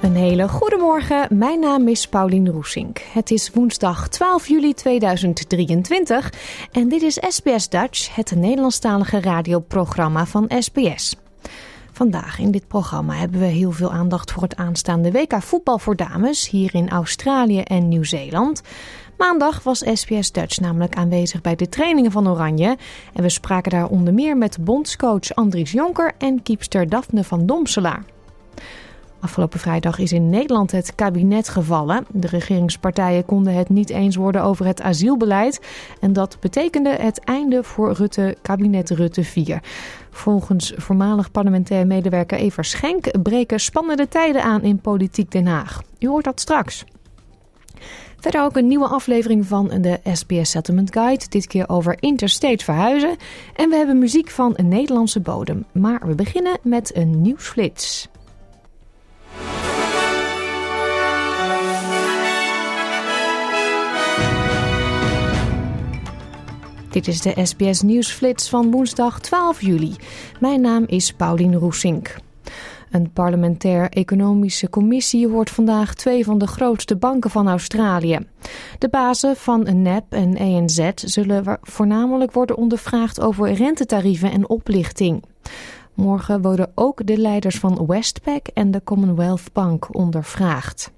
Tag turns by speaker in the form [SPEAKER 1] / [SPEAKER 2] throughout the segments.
[SPEAKER 1] Een hele goede morgen. Mijn naam is Paulien Roesink. Het is woensdag 12 juli 2023 en dit is SBS Dutch, het Nederlandstalige radioprogramma van SBS. Vandaag in dit programma hebben we heel veel aandacht voor het aanstaande WK voetbal voor dames hier in Australië en Nieuw-Zeeland. Maandag was SBS Dutch namelijk aanwezig bij de trainingen van Oranje en we spraken daar onder meer met bondscoach Andries Jonker en kiepster Daphne van Domselaar. Afgelopen vrijdag is in Nederland het kabinet gevallen. De regeringspartijen konden het niet eens worden over het asielbeleid. En dat betekende het einde voor Rutte, kabinet Rutte 4. Volgens voormalig parlementair medewerker Eva Schenk breken spannende tijden aan in politiek Den Haag. U hoort dat straks. Verder ook een nieuwe aflevering van de SBS Settlement Guide. Dit keer over interstate verhuizen. En we hebben muziek van een Nederlandse bodem. Maar we beginnen met een nieuwsflits. Dit is de SBS Nieuwsflits van woensdag 12 juli. Mijn naam is Paulien Roesink. Een parlementair-economische commissie hoort vandaag twee van de grootste banken van Australië. De bazen van NAB en ANZ zullen voornamelijk worden ondervraagd over rentetarieven en oplichting. Morgen worden ook de leiders van Westpac en de Commonwealth Bank ondervraagd.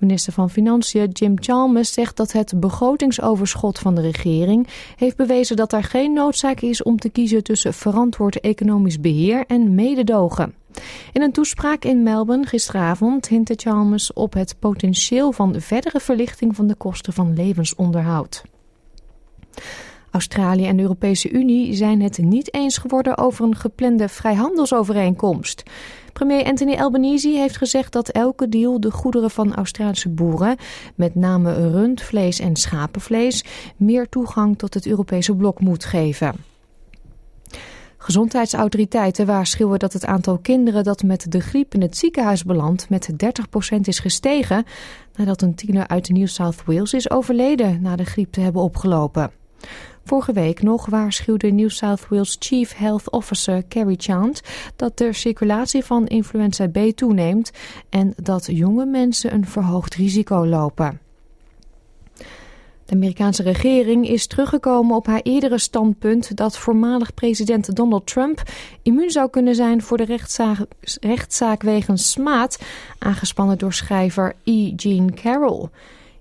[SPEAKER 1] Minister van Financiën Jim Chalmers zegt dat het begrotingsoverschot van de regering heeft bewezen dat er geen noodzaak is om te kiezen tussen verantwoord economisch beheer en mededogen. In een toespraak in Melbourne gisteravond hintte Chalmers op het potentieel van verdere verlichting van de kosten van levensonderhoud. Australië en de Europese Unie zijn het niet eens geworden over een geplande vrijhandelsovereenkomst. Premier Anthony Albanese heeft gezegd dat elke deal de goederen van Australische boeren, met name rundvlees en schapenvlees, meer toegang tot het Europese blok moet geven. Gezondheidsautoriteiten waarschuwen dat het aantal kinderen dat met de griep in het ziekenhuis belandt met 30% is gestegen nadat een tiener uit New South Wales is overleden na de griep te hebben opgelopen. Vorige week nog waarschuwde New South Wales Chief Health Officer Carrie Chant dat de circulatie van influenza B toeneemt en dat jonge mensen een verhoogd risico lopen. De Amerikaanse regering is teruggekomen op haar eerdere standpunt dat voormalig president Donald Trump immuun zou kunnen zijn voor de rechtszaak, rechtszaak wegens smaad, aangespannen door schrijver E. Jean Carroll.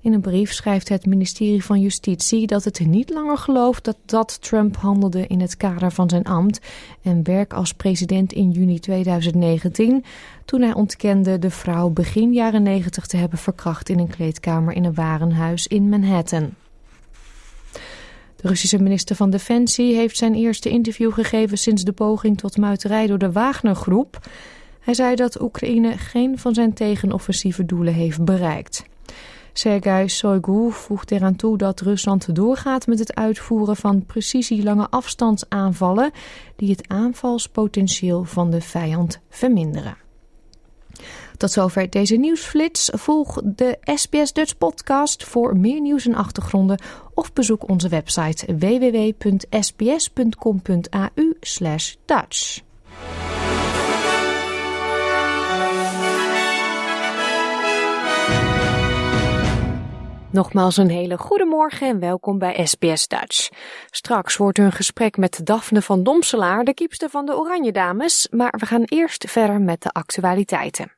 [SPEAKER 1] In een brief schrijft het ministerie van Justitie dat het niet langer gelooft dat, dat Trump handelde in het kader van zijn ambt en werk als president in juni 2019, toen hij ontkende de vrouw begin jaren 90 te hebben verkracht in een kleedkamer in een warenhuis in Manhattan. De Russische minister van Defensie heeft zijn eerste interview gegeven sinds de poging tot muiterij door de Wagner-groep. Hij zei dat Oekraïne geen van zijn tegenoffensieve doelen heeft bereikt. Sergei Shoigu voegt eraan toe dat Rusland doorgaat met het uitvoeren van precisie lange afstandsaanvallen die het aanvalspotentieel van de vijand verminderen. Tot zover deze nieuwsflits. Volg de SBS Dutch podcast voor meer nieuws en achtergronden of bezoek onze website www.sbs.com.au/dutch. Nogmaals een hele goede morgen en welkom bij SBS Dutch. Straks wordt een gesprek met Daphne van Domselaar, de kiepste van de Oranje Dames, maar we gaan eerst verder met de actualiteiten.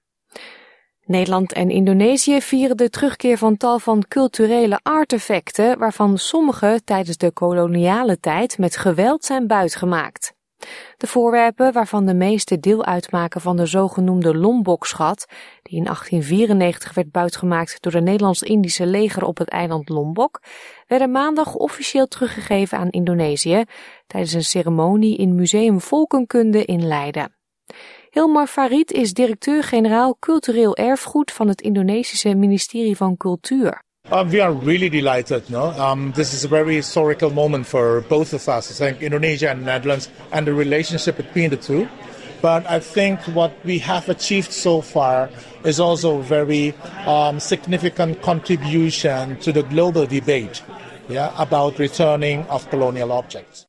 [SPEAKER 1] Nederland en Indonesië vieren de terugkeer van tal van culturele artefacten, waarvan sommige tijdens de koloniale tijd met geweld zijn buitgemaakt. De voorwerpen, waarvan de meeste deel uitmaken van de zogenoemde Lombok-schat, die in 1894 werd buitgemaakt door de Nederlands-Indische leger op het eiland Lombok, werden maandag officieel teruggegeven aan Indonesië tijdens een ceremonie in Museum Volkenkunde in Leiden. Hilmar Farid is directeur-generaal cultureel erfgoed van het Indonesische ministerie van Cultuur.
[SPEAKER 2] Um, we are really delighted. No, um, this is a very historical moment for both of us. I think Indonesia and Netherlands and the relationship between the two. But I think what we have achieved so far is also a very um, significant contribution to the global debate yeah, about returning of colonial objects.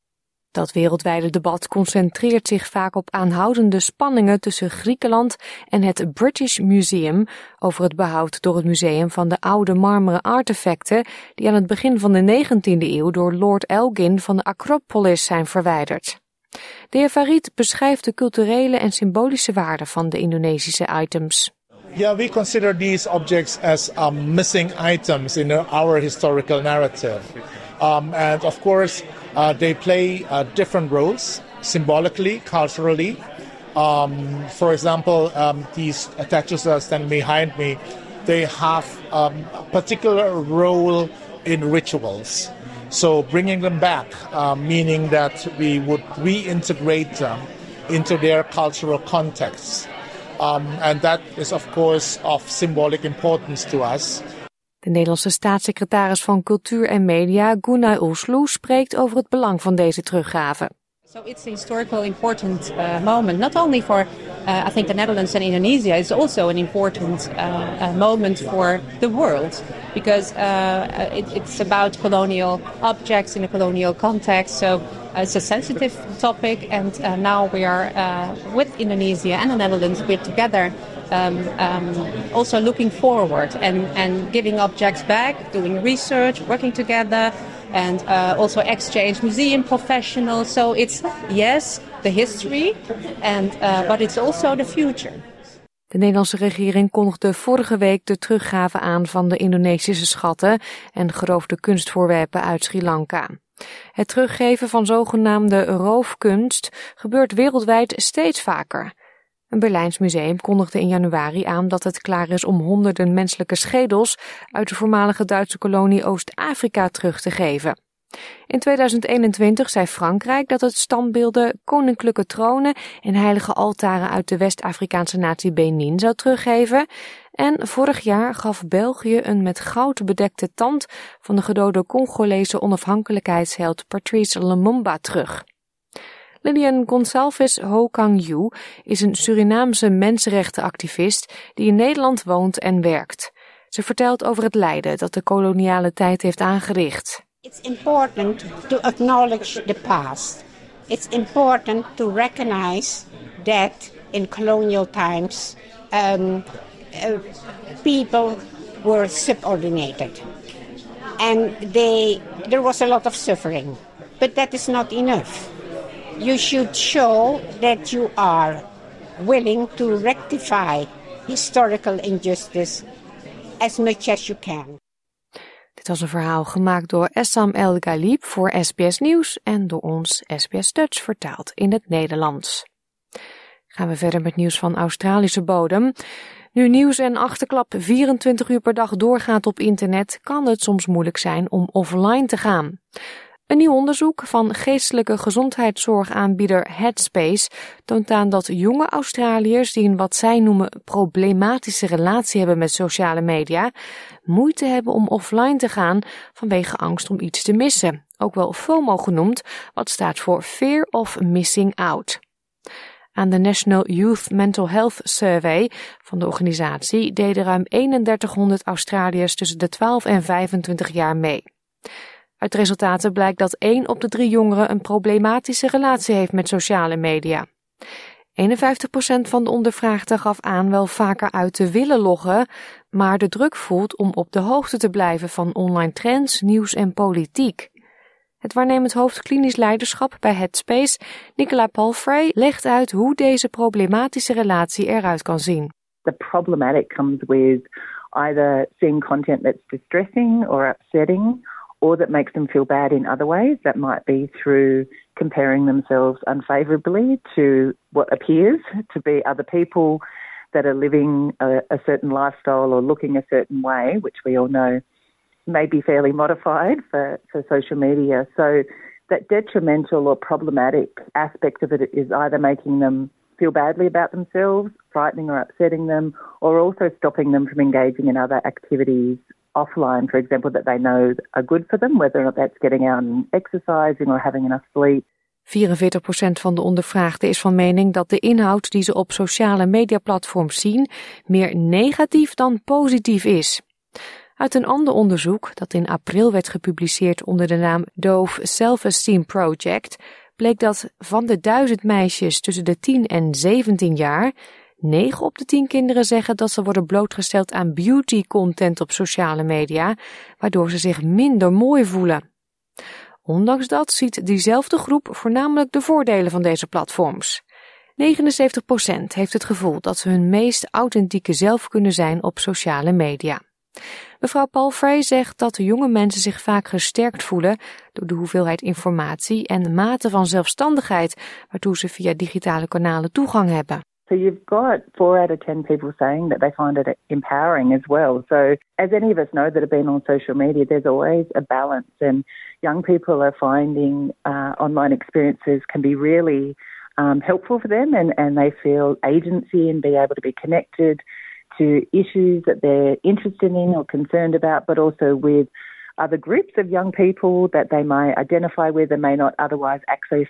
[SPEAKER 1] Dat wereldwijde debat concentreert zich vaak op aanhoudende spanningen tussen Griekenland en het British Museum over het behoud door het museum van de oude marmeren artefacten die aan het begin van de 19e eeuw door Lord Elgin van de Acropolis zijn verwijderd. De Farid beschrijft de culturele en symbolische waarde van de Indonesische items.
[SPEAKER 2] Yeah, we consider these objects as um, missing items in our historical narrative. Um, and of course, uh, they play uh, different roles symbolically, culturally. Um, for example, um, these statues that are standing behind me, they have um, a particular role in rituals. So bringing them back, uh, meaning that we would reintegrate them into their cultural context. Um, and that is, of course, of symbolic importance to us.
[SPEAKER 1] De Nederlandse staatssecretaris van Cultuur en Media, Gunnar Oesloe, spreekt over het belang van deze teruggave.
[SPEAKER 3] So it's a historical important uh, moment, not only for uh, I think the Netherlands and Indonesia. It's also an important uh, moment for the world because it, it's about colonial objects in a colonial context. So it's a sensitive topic, and now we are with Indonesia and the Netherlands. We're together um, um, also looking forward and, and giving objects back, doing research, working together, and uh, also exchange museum professionals. So it's, yes, the history, and, uh, but it's also the future.
[SPEAKER 1] De Nederlandse regering kondigde vorige week de teruggave aan van de Indonesische schatten en geroofde kunstvoorwerpen uit Sri Lanka. Het teruggeven van zogenaamde roofkunst gebeurt wereldwijd steeds vaker. Een Berlijns museum kondigde in januari aan dat het klaar is om honderden menselijke schedels uit de voormalige Duitse kolonie Oost-Afrika terug te geven. In 2021 zei Frankrijk dat het standbeelden, koninklijke tronen en heilige altaren uit de West-Afrikaanse natie Benin zou teruggeven. En vorig jaar gaf België een met goud bedekte tand van de gedode Congolese onafhankelijkheidsheld Patrice Lumumba terug. Lilian Gonçalves Ho Kang Yu is een Surinaamse mensenrechtenactivist die in Nederland woont en werkt. Ze vertelt over het lijden dat de koloniale tijd heeft aangericht.
[SPEAKER 4] It's important to acknowledge the past. It's important to recognize that in colonial times um, uh, people were subordinated and they, there was a lot of suffering. But that is not enough. You should show that you are willing to rectify historical injustice as much as you can.
[SPEAKER 1] Dit was een verhaal gemaakt door Essam El Galib voor SBS Nieuws en door ons SBS Dutch vertaald in het Nederlands. Gaan we verder met nieuws van Australische bodem. Nu nieuws en achterklap 24 uur per dag doorgaat op internet, kan het soms moeilijk zijn om offline te gaan. Een nieuw onderzoek van geestelijke gezondheidszorgaanbieder Headspace toont aan dat jonge Australiërs die een wat zij noemen problematische relatie hebben met sociale media, moeite hebben om offline te gaan vanwege angst om iets te missen. Ook wel FOMO genoemd, wat staat voor Fear of Missing Out. Aan de National Youth Mental Health Survey van de organisatie deden ruim 3100 Australiërs tussen de 12 en 25 jaar mee. Uit resultaten blijkt dat 1 op de 3 jongeren een problematische relatie heeft met sociale media. 51% van de ondervraagden gaf aan wel vaker uit te willen loggen, maar de druk voelt om op de hoogte te blijven van online trends, nieuws en politiek. Het waarnemend hoofd klinisch leiderschap bij Headspace, Nicola Palfrey, legt uit hoe deze problematische relatie eruit kan zien.
[SPEAKER 5] The problematic comes with either seeing content that's distressing or upsetting or that makes them feel bad in other ways. That might be through comparing themselves unfavorably to what appears to be other people that are living a, a, certain lifestyle or looking a certain way, which we all know may be fairly modified for, for social media. So that detrimental or problematic aspect of it is either making them feel badly about themselves, frightening or upsetting them, or also stopping them from engaging in other activities offline, for example, that they know are good for them, whether or not that's getting out and exercising or having enough sleep.
[SPEAKER 1] 44% van de ondervraagden is van mening dat de inhoud die ze op sociale mediaplatforms zien meer negatief dan positief is. Uit een ander onderzoek, dat in april werd gepubliceerd onder de naam Dove Self-Esteem Project, bleek dat van de duizend meisjes tussen de 10 en 17 jaar 9 op de 10 kinderen zeggen dat ze worden blootgesteld aan beauty content op sociale media, waardoor ze zich minder mooi voelen. Ondanks dat ziet diezelfde groep voornamelijk de voordelen van deze platforms. 79% heeft het gevoel dat ze hun meest authentieke zelf kunnen zijn op sociale media. Mevrouw Palfrey zegt dat de jonge mensen zich vaak gesterkt voelen door de hoeveelheid informatie en de mate van zelfstandigheid waartoe ze via digitale kanalen toegang hebben.
[SPEAKER 5] So you've got four out of ten people saying that they find it empowering as well. So as any of us know that have been on social media, there's always a balance, and young people are finding uh, online experiences can be really um, helpful for them, and, and they feel agency and be able to be connected to issues that they're interested in or concerned about, but also with other groups of young people that they might identify with and may not otherwise access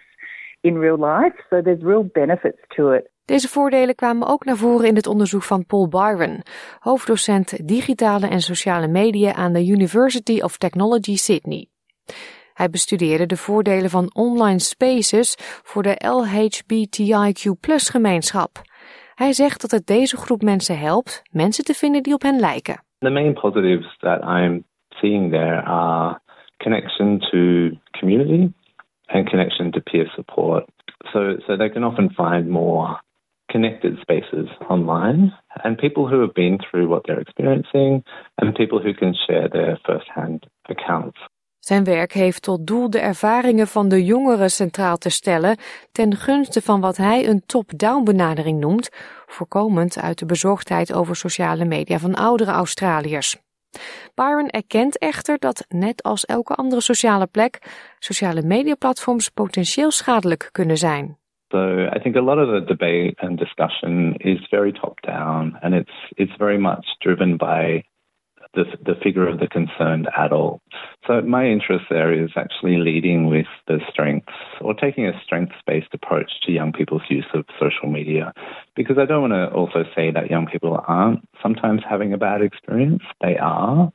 [SPEAKER 5] in real life. So there's real benefits to it.
[SPEAKER 1] Deze voordelen kwamen ook naar voren in het onderzoek van Paul Byron, hoofddocent digitale en sociale media aan de University of Technology Sydney. Hij bestudeerde de voordelen van online spaces voor de LHBTIQ gemeenschap. Hij zegt dat het deze groep mensen helpt mensen te vinden die op hen lijken.
[SPEAKER 6] The main positives that I'm seeing there are connection to community and connection to peer support. So, so they can often find more connected spaces online and people who have been through what they're experiencing and people who can share their first-hand accounts.
[SPEAKER 1] Zijn werk heeft tot doel de ervaringen van de jongeren centraal te stellen ten gunste van wat hij een top-down benadering noemt, voorkomend uit de bezorgdheid over sociale media van oudere Australiërs. Byron erkent echter dat, net als elke andere sociale plek, sociale mediaplatforms potentieel schadelijk kunnen zijn.
[SPEAKER 6] So I think a lot of the debate and discussion is very top down and it's it's very much driven by the, the figure of the concerned adult. So my interest there is actually leading with the strengths or taking a strengths-based approach to young people's use of social media because I don't want to also say that young people aren't sometimes having a bad experience. They are.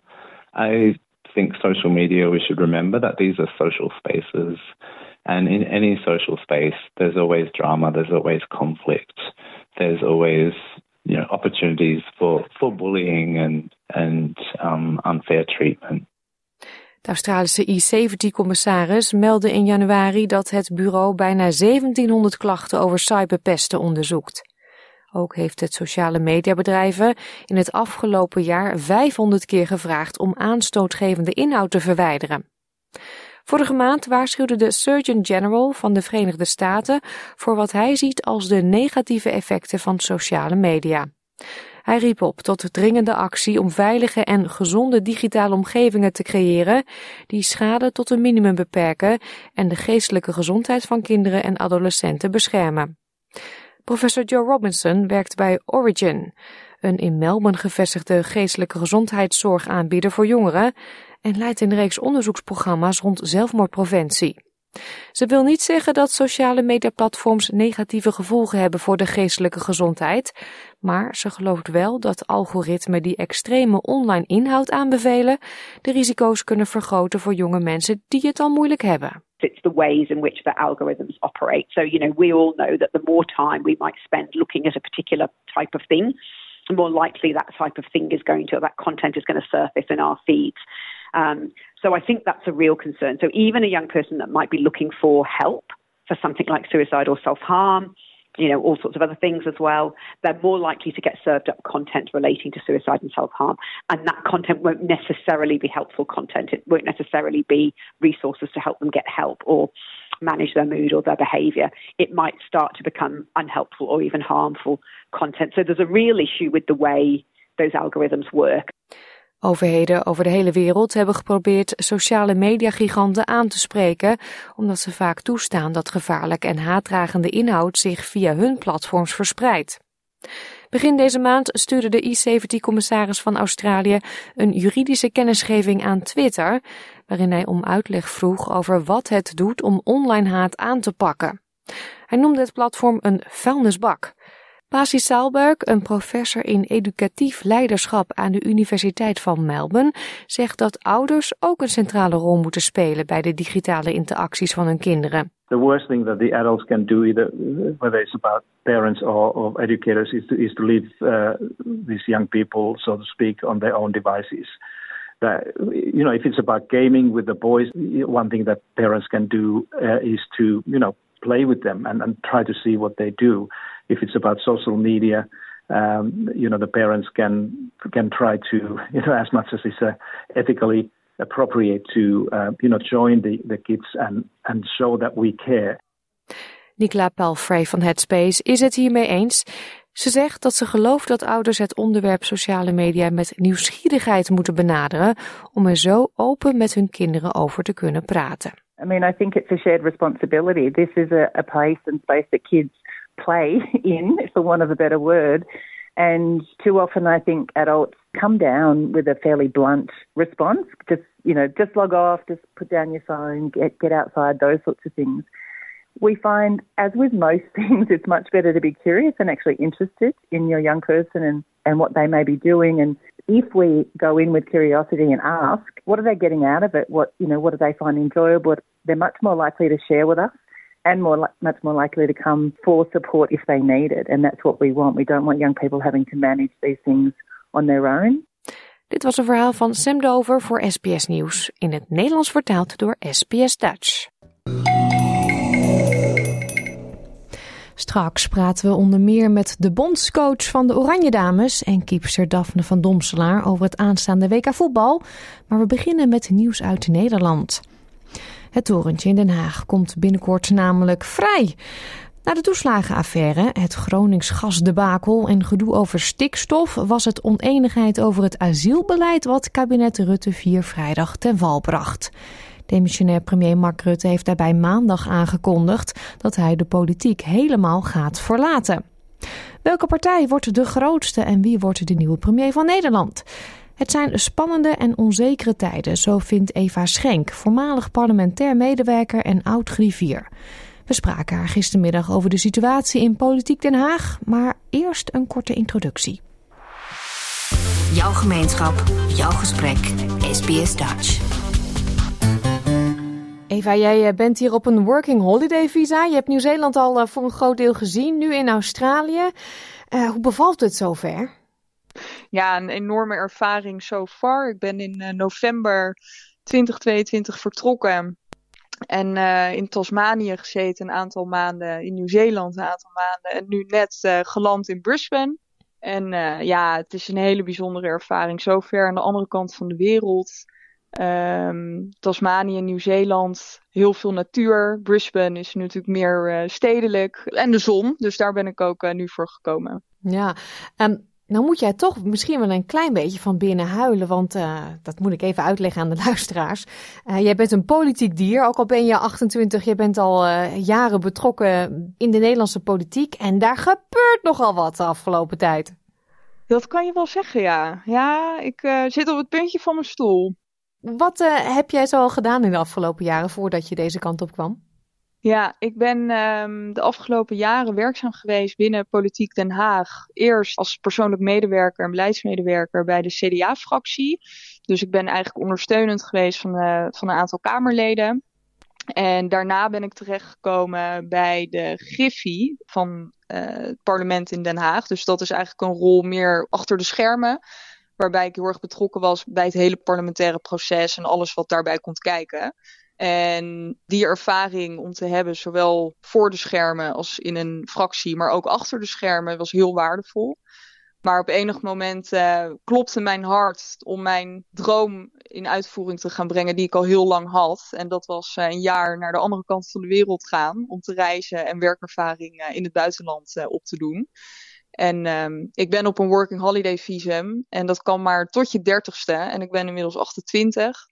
[SPEAKER 6] I think social media, we should remember that these are social spaces. And in any social space, there's always drama, there's always conflict, there's always you know, opportunities for, for bullying and, and um, unfair treatment.
[SPEAKER 1] De Australische E70-commissaris meldde in januari dat het bureau bijna 1700 klachten over cyberpesten onderzoekt. Ook heeft het sociale mediabedrijven in het afgelopen jaar 500 keer gevraagd om aanstootgevende inhoud te verwijderen. Vorige maand waarschuwde de Surgeon General van de Verenigde Staten voor wat hij ziet als de negatieve effecten van sociale media. Hij riep op tot dringende actie om veilige en gezonde digitale omgevingen te creëren die schade tot een minimum beperken en de geestelijke gezondheid van kinderen en adolescenten beschermen. Professor Joe Robinson werkt bij Origin, een in Melbourne gevestigde geestelijke gezondheidszorgaanbieder voor jongeren en leidt een reeks onderzoeksprogramma's rond zelfmoordpreventie. Ze wil niet zeggen dat sociale mediaplatforms negatieve gevolgen hebben voor de geestelijke gezondheid, maar ze gelooft wel dat algoritmen die extreme online inhoud aanbevelen de risico's kunnen vergroten voor jonge mensen die het al moeilijk hebben.
[SPEAKER 7] It's the ways in which the algorithms operate. So, you know, we all know that the more time we might spend looking at a particular type of thing, the more likely that type of thing is going to, that content is going to surface in our feeds. Um, so I think that's a real concern. So even a young person that might be looking for help for something like suicide or self harm, you know, all sorts of other things as well, they're more likely to get served up content relating to suicide and self harm. And that content won't necessarily be helpful content. It won't necessarily be resources to help them get help or manage their mood or their behavior, it might start to become unhelpful or even harmful content. So there's a real issue with the way those algorithms work.
[SPEAKER 1] Overheden over de hele wereld hebben geprobeerd sociale mediagiganten aan te spreken, omdat ze vaak toestaan dat gevaarlijke en haatdragende inhoud zich via hun platforms verspreidt. Begin deze maand stuurde de E70-commissaris van Australië een juridische kennisgeving aan Twitter, waarin hij om uitleg vroeg over wat het doet om online haat aan te pakken. Hij noemde het platform een vuilnisbak. Pasi Saalberg, een professor in educatief leiderschap aan de Universiteit van Melbourne, zegt dat ouders ook een centrale rol moeten spelen bij de digitale interacties van hun kinderen.
[SPEAKER 8] The worst thing that the adults can do, either, whether it's about parents or, or educators, is to, is to leave uh, these young people, so to speak, on their own devices. That, you know, if it's about gaming with the boys, one thing that parents can do uh, is to, you know, play with them and, and try to see what they do. If it's about social media, um, you know, the parents can can try to, you know, as much as is uh, ethically appropriate to, uh, you know, join the, the kids and, and show that we care.
[SPEAKER 1] Nicola Palfrey van Headspace is het hiermee eens. Ze zegt dat ze gelooft dat ouders het onderwerp sociale media met nieuwsgierigheid moeten benaderen om er zo open met hun kinderen over te kunnen praten.
[SPEAKER 5] I mean, I think it's a shared responsibility. This is a, a place and space that kids play in, for want of a better word. And too often, I think adults come down with a fairly blunt response. Just, you know, just log off, just put down your phone, get, get outside, those sorts of things. We find, as with most things, it's much better to be curious and actually interested in your young person and, and what they may be doing. And if we go in with curiosity and ask, what are they getting out of it? What, you know, what do they find enjoyable? They're much more likely to share with us and more much more likely to come for support if they need it. And that's what we want. We don't want young people having to manage these things on their own.
[SPEAKER 1] Dit was een verhaal van Sam Dover voor SBS Nieuws, in het Nederlands vertaald door SBS Dutch. Straks praten we onder meer met de bondscoach van de Oranje Dames en keepster Daphne van Domselaar over het aanstaande WK voetbal. Maar we beginnen met nieuws uit Nederland. Het torentje in Den Haag komt binnenkort namelijk vrij. Na de toeslagenaffaire, het Gronings gasdebakel en gedoe over stikstof was het oneenigheid over het asielbeleid wat kabinet Rutte 4 vrijdag ten val bracht. Demissionair premier Mark Rutte heeft daarbij maandag aangekondigd dat hij de politiek helemaal gaat verlaten. Welke partij wordt de grootste en wie wordt de nieuwe premier van Nederland? Het zijn spannende en onzekere tijden, zo vindt Eva Schenk, voormalig parlementair medewerker en oud-griffier. We spraken haar gistermiddag over de situatie in Politiek Den Haag, maar eerst een korte introductie.
[SPEAKER 9] Jouw gemeenschap, jouw gesprek, SBS Dutch.
[SPEAKER 1] Eva, jij bent hier op een working holiday visa. Je hebt Nieuw-Zeeland al voor een groot deel gezien, nu in Australië. Uh, hoe bevalt het zover?
[SPEAKER 10] Ja, een enorme ervaring so far. Ik ben in uh, november 2022 vertrokken. En uh, in Tasmanië gezeten een aantal maanden, in Nieuw-Zeeland een aantal maanden. En nu net uh, geland in Brisbane. En ja, het is een hele bijzondere ervaring. Zo ver aan de andere kant van de wereld. Um, Tasmanië, Nieuw-Zeeland, heel veel natuur. Brisbane is natuurlijk meer stedelijk. En de zon, dus daar ben ik ook nu voor gekomen.
[SPEAKER 1] Ja, um, nou moet jij toch misschien wel een klein beetje van binnen huilen, want uh, dat moet ik even uitleggen aan de luisteraars. Uh, jij bent een politiek dier, ook al ben je 28, je bent al uh, jaren betrokken in de Nederlandse politiek en daar gebeurt nogal wat de afgelopen tijd.
[SPEAKER 10] Dat kan je wel zeggen, ja. Ja, ik zit op het puntje van mijn stoel.
[SPEAKER 1] Wat heb jij zo al gedaan in de afgelopen jaren voordat je deze kant op kwam?
[SPEAKER 10] Ja, ik ben um, de afgelopen jaren werkzaam geweest binnen Politiek Den Haag. Eerst als persoonlijk medewerker en beleidsmedewerker bij de CDA-fractie. Dus ik ben eigenlijk ondersteunend geweest van, uh, van een aantal Kamerleden. En daarna ben ik terechtgekomen bij de Griffie van uh, het parlement in Den Haag. Dus dat is eigenlijk een rol meer achter de schermen. Waarbij ik heel erg betrokken was bij het hele parlementaire proces en alles wat daarbij komt kijken. En die ervaring om te hebben, zowel voor de schermen als in een fractie, maar ook achter de schermen, was heel waardevol. Maar op enig moment uh, klopte mijn hart om mijn droom in uitvoering te gaan brengen die ik al heel lang had. En dat was een jaar naar de andere kant van de wereld gaan om te reizen en werkervaring in het buitenland op te doen. En um, ik ben op een working holiday visum en dat kan maar tot je dertigste. En ik ben inmiddels 28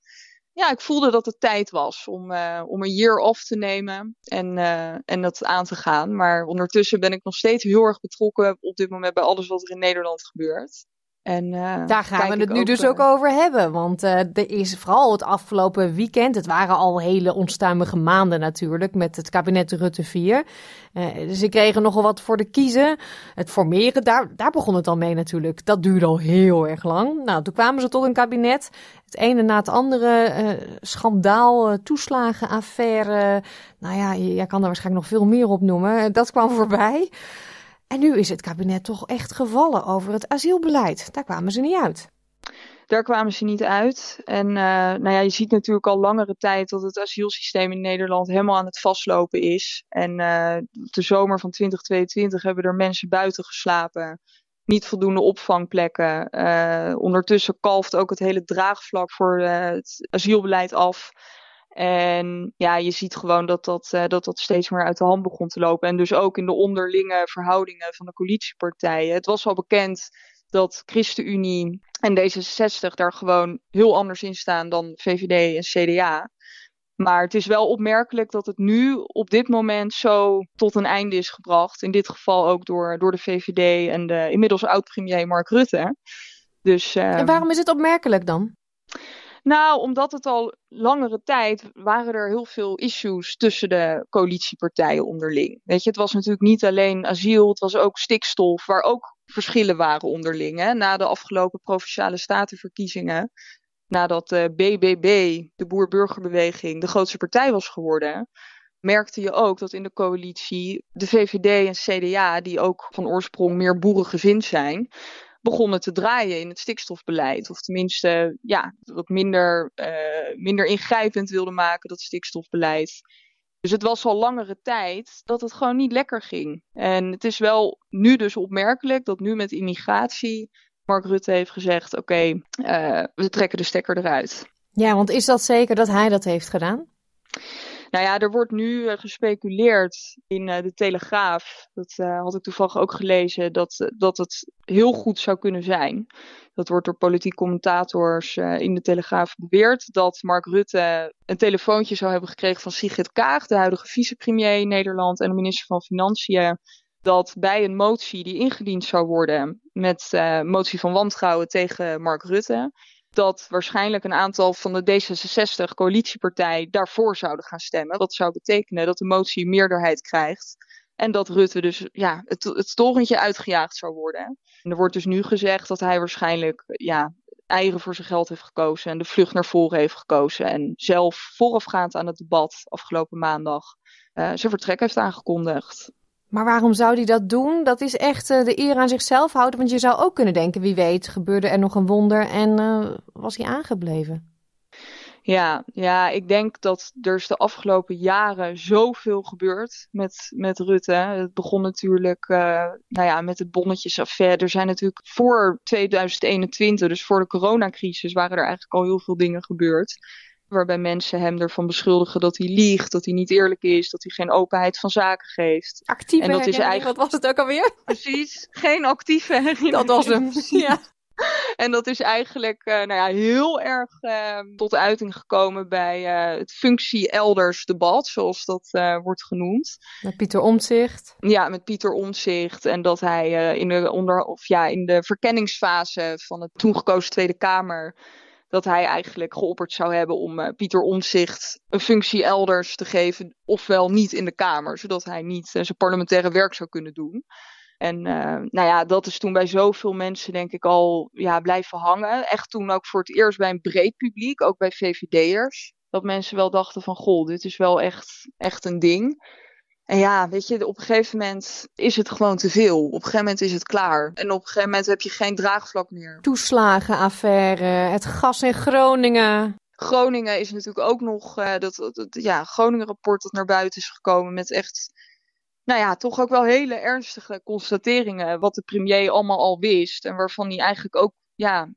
[SPEAKER 10] ja, ik voelde dat het tijd was om, uh, om een year off te nemen en, uh, en dat aan te gaan. Maar ondertussen ben ik nog steeds heel erg betrokken op dit moment bij alles wat er in Nederland gebeurt. En, uh,
[SPEAKER 1] Daar gaan we het nu dus ook over hebben. Want er is vooral het afgelopen weekend, het waren al hele onstuimige maanden natuurlijk met het kabinet Rutte 4. dus ze kregen nogal wat voor de kiezen. Het formeren, daar, daar begon het al mee natuurlijk. Dat duurde al heel erg lang. Nou, toen kwamen ze tot een kabinet het ene na het andere uh, schandaal, uh, toeslagenaffaire. Nou ja, jij kan er waarschijnlijk nog veel meer op noemen. Dat kwam voorbij. En nu is het kabinet toch echt gevallen over het asielbeleid. Daar kwamen ze niet uit.
[SPEAKER 10] Daar kwamen ze niet uit. En uh, nou ja, je ziet natuurlijk al langere tijd dat het asielsysteem in Nederland helemaal aan het vastlopen is. En de zomer van 2022 hebben er mensen buiten geslapen niet voldoende opvangplekken. Uh, ondertussen kalft ook het hele draagvlak voor het asielbeleid af. En ja, je ziet gewoon dat dat, uh, dat dat steeds meer uit de hand begon te lopen. En dus ook in de onderlinge verhoudingen van de coalitiepartijen. Het was al bekend dat ChristenUnie en D66 daar gewoon heel anders in staan dan VVD en CDA. Maar het is wel opmerkelijk dat het nu op dit moment zo tot een einde is gebracht. In dit geval ook door, door de VVD en de inmiddels oud-premier Mark Rutte. Dus, uh,
[SPEAKER 1] en waarom is het opmerkelijk dan?
[SPEAKER 10] Nou, omdat het al langere tijd waren er heel veel issues tussen de coalitiepartijen onderling. Weet je, het was natuurlijk niet alleen asiel, het was ook stikstof, waar ook verschillen waren onderling. Hè? Na de afgelopen provinciale statenverkiezingen nadat de BBB, de Boer-Burgerbeweging, de grootste partij was geworden, merkte je ook dat in de coalitie de VVD en CDA, die ook van oorsprong meer boerengezind zijn, begonnen te draaien in het stikstofbeleid. Of tenminste, ja, wat minder, uh, minder ingrijpend wilden maken, dat stikstofbeleid. Dus het was al langere tijd dat het gewoon niet lekker ging. En het is wel nu dus opmerkelijk dat nu met immigratie Mark Rutte heeft gezegd: oké, uh, we trekken de stekker eruit.
[SPEAKER 1] Ja, want is dat zeker dat hij dat heeft gedaan?
[SPEAKER 10] Nou ja, er wordt nu uh, gespeculeerd in uh, de Telegraaf. Dat had ik toevallig ook gelezen. Dat, dat het heel goed zou kunnen zijn. Dat wordt door politiek commentators in de Telegraaf beweerd. Dat Mark Rutte een telefoontje zou hebben gekregen van Sigrid Kaag, de huidige vicepremier in Nederland en de minister van Financiën dat bij een motie die ingediend zou worden met motie van wantrouwen tegen Mark Rutte, dat waarschijnlijk een aantal van de D66 coalitiepartij daarvoor zouden gaan stemmen. Dat zou betekenen dat de motie meerderheid krijgt en dat Rutte dus ja, het, het torentje uitgejaagd zou worden. En er wordt dus nu gezegd dat hij waarschijnlijk ja, eieren voor zijn geld heeft gekozen en de vlucht naar voren heeft gekozen. En zelf voorafgaand aan het debat afgelopen maandag uh, zijn vertrek heeft aangekondigd.
[SPEAKER 1] Maar waarom zou hij dat doen? Dat is echt uh, de eer aan zichzelf houden. Want je zou ook kunnen denken, wie weet, gebeurde er nog een wonder en uh, was hij aangebleven.
[SPEAKER 10] Ja, ja, ik denk dat er is de afgelopen jaren zoveel gebeurd met, met Rutte. Het begon natuurlijk uh, nou ja, met het bonnetjesaffaire. Er zijn natuurlijk voor 2021, dus voor de coronacrisis, waren er eigenlijk al heel veel dingen gebeurd. Waarbij mensen hem ervan beschuldigen dat hij liegt, dat hij niet eerlijk is, dat hij geen openheid van zaken geeft.
[SPEAKER 1] Actieve en dat is eigenlijk... wat was het ook alweer?
[SPEAKER 10] Precies, geen actieve herinnering.
[SPEAKER 1] Dat was hem, ja.
[SPEAKER 10] En dat is eigenlijk uh, nou ja, heel erg uh, tot uiting gekomen bij uh, het functie-elders debat, zoals dat wordt genoemd.
[SPEAKER 1] Met Pieter Omtzigt.
[SPEAKER 10] Ja, met Pieter Omtzigt. En dat hij in, de onder, of, ja, in de verkenningsfase van het toen gekozen Tweede Kamer dat hij eigenlijk geopperd zou hebben om uh, Pieter Omzicht een functie elders te geven, ofwel niet in de Kamer, zodat hij niet uh, zijn parlementaire werk zou kunnen doen. En uh, nou ja, dat is toen bij zoveel mensen denk ik al ja, blijven hangen. Echt toen ook voor het eerst bij een breed publiek, ook bij VVD'ers. Dat mensen wel dachten van, goh, dit is wel echt, echt een ding. En ja, weet je, op een gegeven moment is het gewoon te veel. Op een gegeven moment is het klaar. En op een gegeven moment heb je geen draagvlak meer.
[SPEAKER 1] Toeslagenaffaire, het gas in Groningen.
[SPEAKER 10] Groningen is natuurlijk ook nog uh, dat, dat, ja, Groningen-rapport dat naar buiten is gekomen met echt, nou ja, toch ook wel hele ernstige constateringen. Wat de premier allemaal al wist en waarvan hij eigenlijk ook, ja,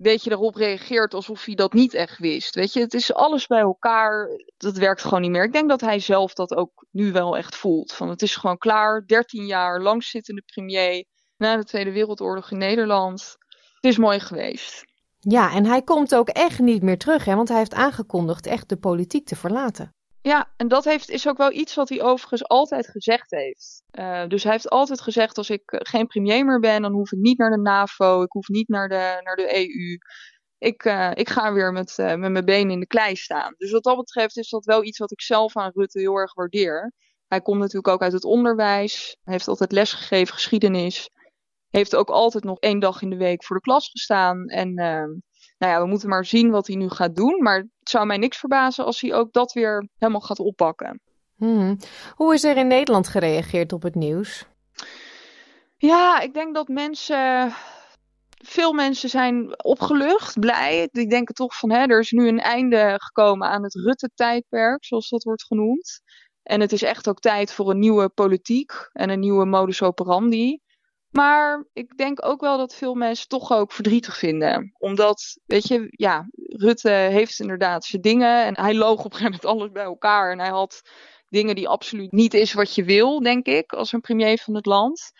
[SPEAKER 10] weet je, erop reageert alsof hij dat niet echt wist. Weet je, het is alles bij elkaar. Dat werkt gewoon niet meer. Ik denk dat hij zelf dat ook nu wel echt voelt. Van het is gewoon klaar. 13 jaar langzittende premier na de Tweede Wereldoorlog in Nederland. Het is mooi geweest.
[SPEAKER 1] Ja, en hij komt ook echt niet meer terug, hè? want hij heeft aangekondigd echt de politiek te verlaten.
[SPEAKER 10] Ja, en dat heeft, is ook wel iets wat hij overigens altijd gezegd heeft. Uh, dus hij heeft altijd gezegd: als ik eh, geen premier meer ben, dan hoef ik niet naar de NAVO, ik hoef niet naar de, naar de EU. Ik, uh, ik ga weer met, met mijn benen in de klei staan. Dus wat dat betreft is dat wel iets wat ik zelf aan Rutte heel erg waardeer. Hij komt natuurlijk ook uit het onderwijs. Heeft altijd lesgegeven geschiedenis. Heeft ook altijd nog één dag in de week voor de klas gestaan. En nou ja, we moeten maar zien wat hij nu gaat doen. Maar het zou mij niks verbazen als hij ook dat weer helemaal gaat oppakken.
[SPEAKER 1] Hmm. Hoe is er in Nederland gereageerd op het nieuws?
[SPEAKER 10] Ja, ik denk dat mensen. Veel mensen zijn opgelucht, blij. Die denken toch van hè, er is nu een einde gekomen aan het Rutte-tijdperk, zoals dat wordt genoemd. En het is echt ook tijd voor een nieuwe politiek en een nieuwe modus operandi. Maar ik denk ook wel dat veel mensen toch ook verdrietig vinden. Omdat, weet je, ja, Rutte heeft inderdaad zijn dingen. En hij loog op een gegeven moment alles bij elkaar. En hij had dingen die absoluut niet is wat je wil, denk ik, als een premier van het land.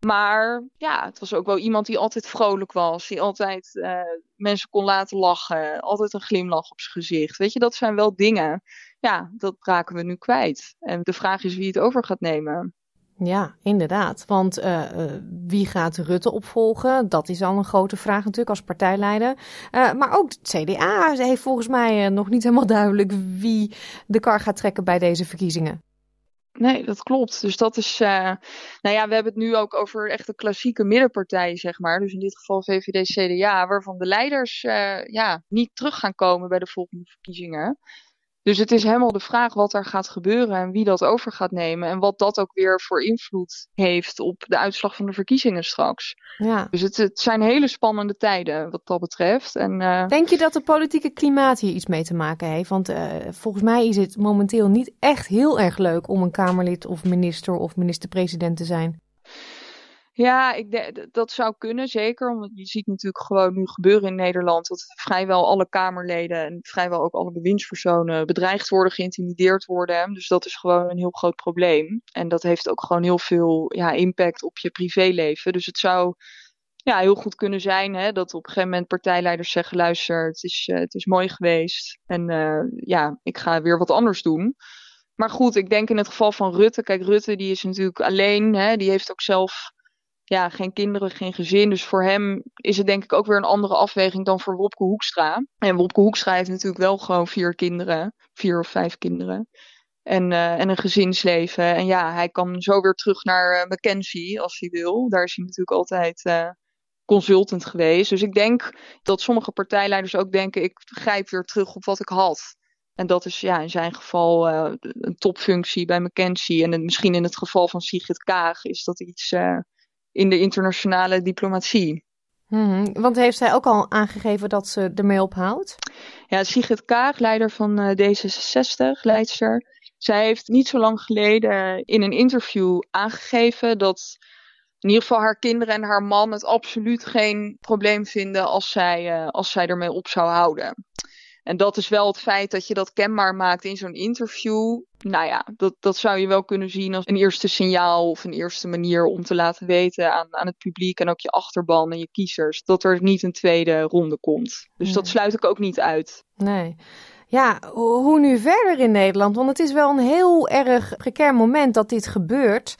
[SPEAKER 10] Maar ja, het was ook wel iemand die altijd vrolijk was. Die altijd uh, mensen kon laten lachen. Altijd een glimlach op zijn gezicht. Weet je, dat zijn wel dingen. Ja, dat raken we nu kwijt. En de vraag is wie het over gaat nemen.
[SPEAKER 1] Ja, inderdaad. Want uh, wie gaat Rutte opvolgen? Dat is al een grote vraag natuurlijk als partijleider. Uh, maar ook het CDA heeft volgens mij nog niet helemaal duidelijk wie de kar gaat trekken bij deze verkiezingen.
[SPEAKER 10] Nee, dat klopt. Dus dat is. Uh, nou ja, we hebben het nu ook over echt de klassieke middenpartijen, zeg maar. Dus in dit geval VVD, CDA, waarvan de leiders ja, niet terug gaan komen bij de volgende verkiezingen. Dus het is helemaal de vraag wat er gaat gebeuren en wie dat over gaat nemen. En wat dat ook weer voor invloed heeft op de uitslag van de verkiezingen straks. Ja. Dus het, het zijn hele spannende tijden wat dat betreft. En, uh...
[SPEAKER 1] Denk je dat het politieke klimaat hier iets mee te maken heeft? Want uh, volgens mij is het momenteel niet echt heel erg leuk om een Kamerlid of minister of minister-president te zijn.
[SPEAKER 10] Ja, ik dat zou kunnen, zeker. Omdat je ziet natuurlijk gewoon nu gebeuren in Nederland dat vrijwel alle Kamerleden en vrijwel ook alle bewindspersonen bedreigd worden, geïntimideerd worden. Dus dat is gewoon een heel groot probleem. En dat heeft ook gewoon heel veel ja, impact op je privéleven. Dus het zou ja, heel goed kunnen zijn hè, dat op een gegeven moment partijleiders zeggen: luister, het is, uh, het is mooi geweest. En uh, ja, ik ga weer wat anders doen. Maar goed, ik denk in het geval van Rutte. Kijk, Rutte die is natuurlijk alleen. Hè, die heeft ook zelf ja, geen kinderen, geen gezin. Dus voor hem is het denk ik ook weer een andere afweging dan voor Wopke Hoekstra. En Wopke Hoekstra heeft natuurlijk wel gewoon vier kinderen, vier of vijf kinderen. En, uh, en een gezinsleven. En ja, hij kan zo weer terug naar uh, Mackenzie als hij wil. Daar is hij natuurlijk altijd uh, consultant geweest. Dus ik denk dat sommige partijleiders ook denken: ik grijp weer terug op wat ik had. En dat is ja, in zijn geval een topfunctie bij Mackenzie. En misschien in het geval van Sigrid Kaag is dat iets in de internationale diplomatie.
[SPEAKER 1] Hmm, want heeft zij ook al aangegeven dat ze ermee ophoudt?
[SPEAKER 10] Ja, Sigrid Kaag, leider van uh, D66, leidster. Zij heeft niet zo lang geleden in een interview aangegeven dat in ieder geval haar kinderen en haar man het absoluut geen probleem vinden als zij, uh, als zij ermee op zou houden. En dat is wel het feit dat je dat kenbaar maakt in zo'n interview. Nou ja, dat, dat zou je wel kunnen zien als een eerste signaal of een eerste manier om te laten weten aan, aan het publiek en ook je achterban en je kiezers dat er niet een tweede ronde komt. Dus dat sluit ik ook niet uit.
[SPEAKER 1] Nee. Ja, hoe nu verder in Nederland? Want het is wel een heel erg precair moment dat dit gebeurt.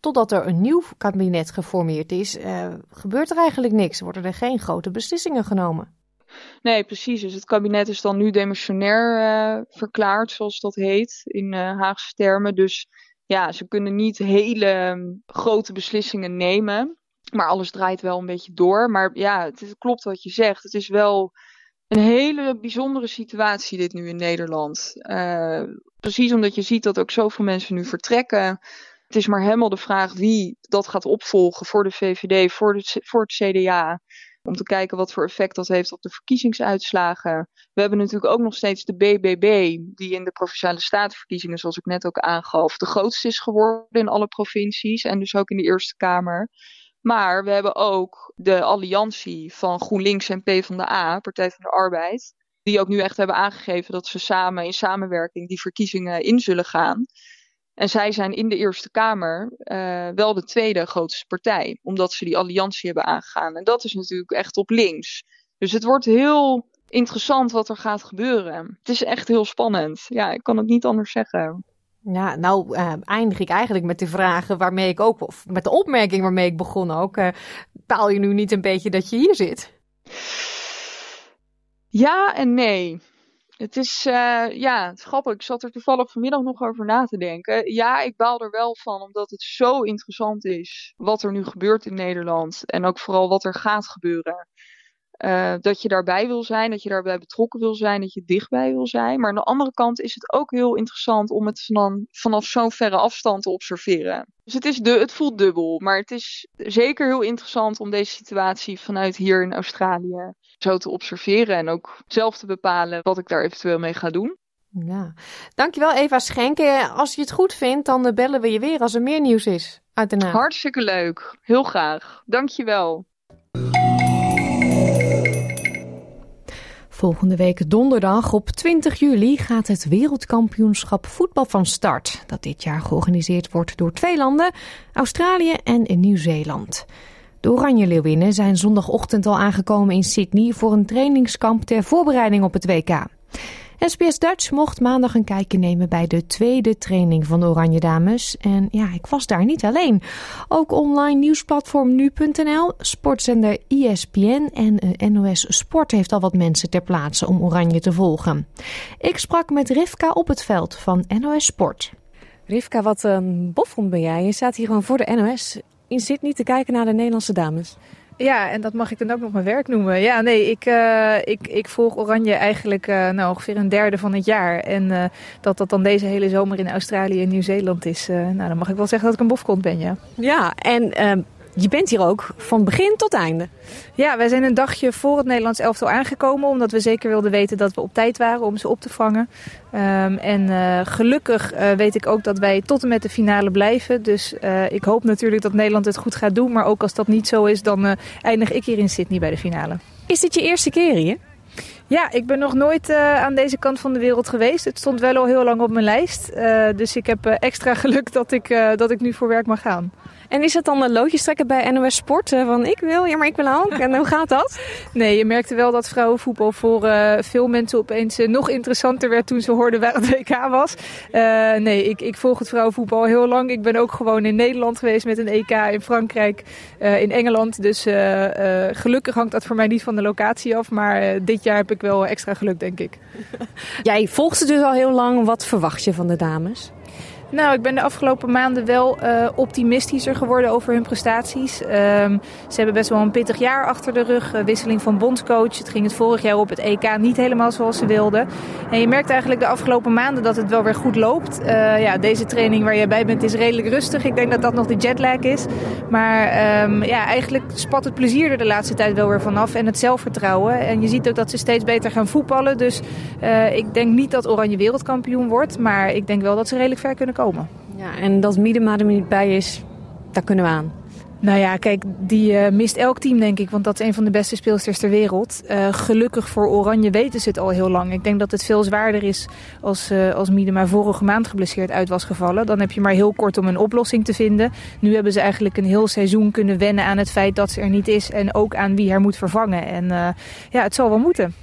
[SPEAKER 1] Totdat er een nieuw kabinet geformeerd is, uh, gebeurt er eigenlijk niks. Worden er geen grote beslissingen genomen.
[SPEAKER 10] Nee, precies. Dus het kabinet is dan nu demissionair uh, verklaard, zoals dat heet in uh, Haagse termen. Dus ja, ze kunnen niet hele um, grote beslissingen nemen. Maar alles draait wel een beetje door. Maar ja, het, klopt wat je zegt. Het is wel een hele bijzondere situatie dit nu in Nederland. Uh, precies omdat je ziet dat ook zoveel mensen nu vertrekken. Het is maar helemaal de vraag wie dat gaat opvolgen voor de VVD, voor, voor het CDA. Om te kijken wat voor effect dat heeft op de verkiezingsuitslagen. We hebben natuurlijk ook nog steeds de BBB, die in de provinciale statenverkiezingen, zoals ik net ook aangaf, de grootste is geworden in alle provincies en dus ook in de Eerste Kamer. Maar we hebben ook de alliantie van GroenLinks en PvdA, Partij van de Arbeid. Die ook nu echt hebben aangegeven dat ze samen in samenwerking die verkiezingen in zullen gaan. En zij zijn in de Eerste Kamer uh, wel de tweede grootste partij, omdat ze die alliantie hebben aangegaan. En dat is natuurlijk echt op links. Dus het wordt heel interessant wat er gaat gebeuren. Het is echt heel spannend. Ja, ik kan het niet anders zeggen.
[SPEAKER 1] Ja, nou uh, eindig ik eigenlijk met de vragen waarmee ik ook, of met de opmerking waarmee ik begon ook. Uh, paal je nu niet een beetje dat je hier zit?
[SPEAKER 10] Ja en nee. Het is, uh, ja, grappig. Ik zat er toevallig vanmiddag nog over na te denken. Ja, ik baal er wel van, omdat het zo interessant is wat er nu gebeurt in Nederland. En ook vooral wat er gaat gebeuren. Uh, dat je daarbij wil zijn, dat je daarbij betrokken wil zijn, dat je dichtbij wil zijn. Maar aan de andere kant is het ook heel interessant om het van, vanaf zo'n verre afstand te observeren. Dus het, is de, het voelt dubbel, maar het is zeker heel interessant om deze situatie vanuit hier in Australië zo te observeren. En ook zelf te bepalen wat ik daar eventueel mee ga doen.
[SPEAKER 1] Ja, dankjewel Eva Schenken. Als je het goed vindt, dan bellen we je weer als er meer nieuws is uit de naam.
[SPEAKER 10] Hartstikke leuk, heel graag. Dankjewel.
[SPEAKER 1] Volgende week donderdag op 20 juli gaat het wereldkampioenschap voetbal van start. Dat dit jaar georganiseerd wordt door twee landen, Australië en Nieuw-Zeeland. De Oranje Leeuwinnen zijn zondagochtend al aangekomen in Sydney voor een trainingskamp ter voorbereiding op het WK. SBS Dutch mocht maandag een kijkje nemen bij de tweede training van de Oranje Dames. En ja, ik was daar niet alleen. Ook online nieuwsplatform nu.nl, sportzender ESPN en eh, NOS Sport heeft al wat mensen ter plaatse om Oranje te volgen. Ik sprak met Rivka op het veld van NOS Sport. Rivka, wat een boffond ben jij. Je staat hier gewoon voor de NOS in Sydney te kijken naar de Nederlandse dames.
[SPEAKER 11] Ja, en dat mag ik dan ook nog mijn werk noemen. Ja, nee, ik, uh, ik, ik volg Oranje eigenlijk uh, nou, ongeveer een derde van het jaar. En uh, dat dat dan deze hele zomer in Australië en Nieuw-Zeeland is, nou, dan mag ik wel zeggen dat ik een bofkont ben, ja.
[SPEAKER 1] Ja, en ehm, je bent hier ook van begin tot einde.
[SPEAKER 11] Ja, wij zijn een dagje voor het Nederlands elftal aangekomen. Omdat we zeker wilden weten dat we op tijd waren om ze op te vangen. Um, en uh, gelukkig uh, weet ik ook dat wij tot en met de finale blijven. Dus uh, ik hoop natuurlijk dat Nederland het goed gaat doen. Maar ook als dat niet zo is, dan eindig ik hier in Sydney bij de finale.
[SPEAKER 1] Is dit je eerste keer hier?
[SPEAKER 11] Ja, ik ben nog nooit uh, aan deze kant van de wereld geweest. Het stond wel al heel lang op mijn lijst. Uh, dus ik heb uh, extra geluk dat ik, dat ik nu voor werk mag gaan.
[SPEAKER 1] En is het dan een loodjes trekken bij NOS Sport? Van ik wil, ja maar ik wil ook. En hoe gaat dat?
[SPEAKER 11] Nee, je merkte wel dat vrouwenvoetbal voor uh, veel mensen opeens uh, nog interessanter werd toen ze hoorden waar het WK was. Uh, nee, ik, ik volg het vrouwenvoetbal heel lang. Ik ben ook gewoon in Nederland geweest met een EK, in Frankrijk, in Engeland. Dus gelukkig hangt dat voor mij niet van de locatie af. Maar dit jaar heb ik wel extra geluk, denk ik.
[SPEAKER 1] Jij volgt ze dus al heel lang. Wat verwacht je van de dames?
[SPEAKER 11] Nou, ik ben de afgelopen maanden wel uh, optimistischer geworden over hun prestaties. Um, ze hebben best wel een pittig jaar achter de rug. Uh, wisseling van bondscoach. Het ging het vorig jaar op het EK niet helemaal zoals ze wilden. En je merkt eigenlijk de afgelopen maanden dat het wel weer goed loopt. Uh, ja, deze training waar je bij bent is redelijk rustig. Ik denk dat dat nog de jetlag is. Maar um, ja, eigenlijk spat het plezier er de laatste tijd wel weer vanaf. En het zelfvertrouwen. En je ziet ook dat ze steeds beter gaan voetballen. Dus ik denk niet dat Oranje wereldkampioen wordt. Maar ik denk wel dat ze redelijk ver kunnen komen.
[SPEAKER 1] Ja, en dat Miedema er niet bij is, daar kunnen we aan.
[SPEAKER 11] Nou ja, kijk, die uh, mist elk team, denk ik. Want dat is een van de beste speelsters ter wereld. Uh, gelukkig voor Oranje weten ze het al heel lang. Ik denk dat het veel zwaarder is als, uh, als Miedema vorige maand geblesseerd uit was gevallen. Dan heb je maar heel kort om een oplossing te vinden. Nu hebben ze eigenlijk een heel seizoen kunnen wennen aan het feit dat ze er niet is. En ook aan wie haar moet vervangen. En ja, het zal wel moeten.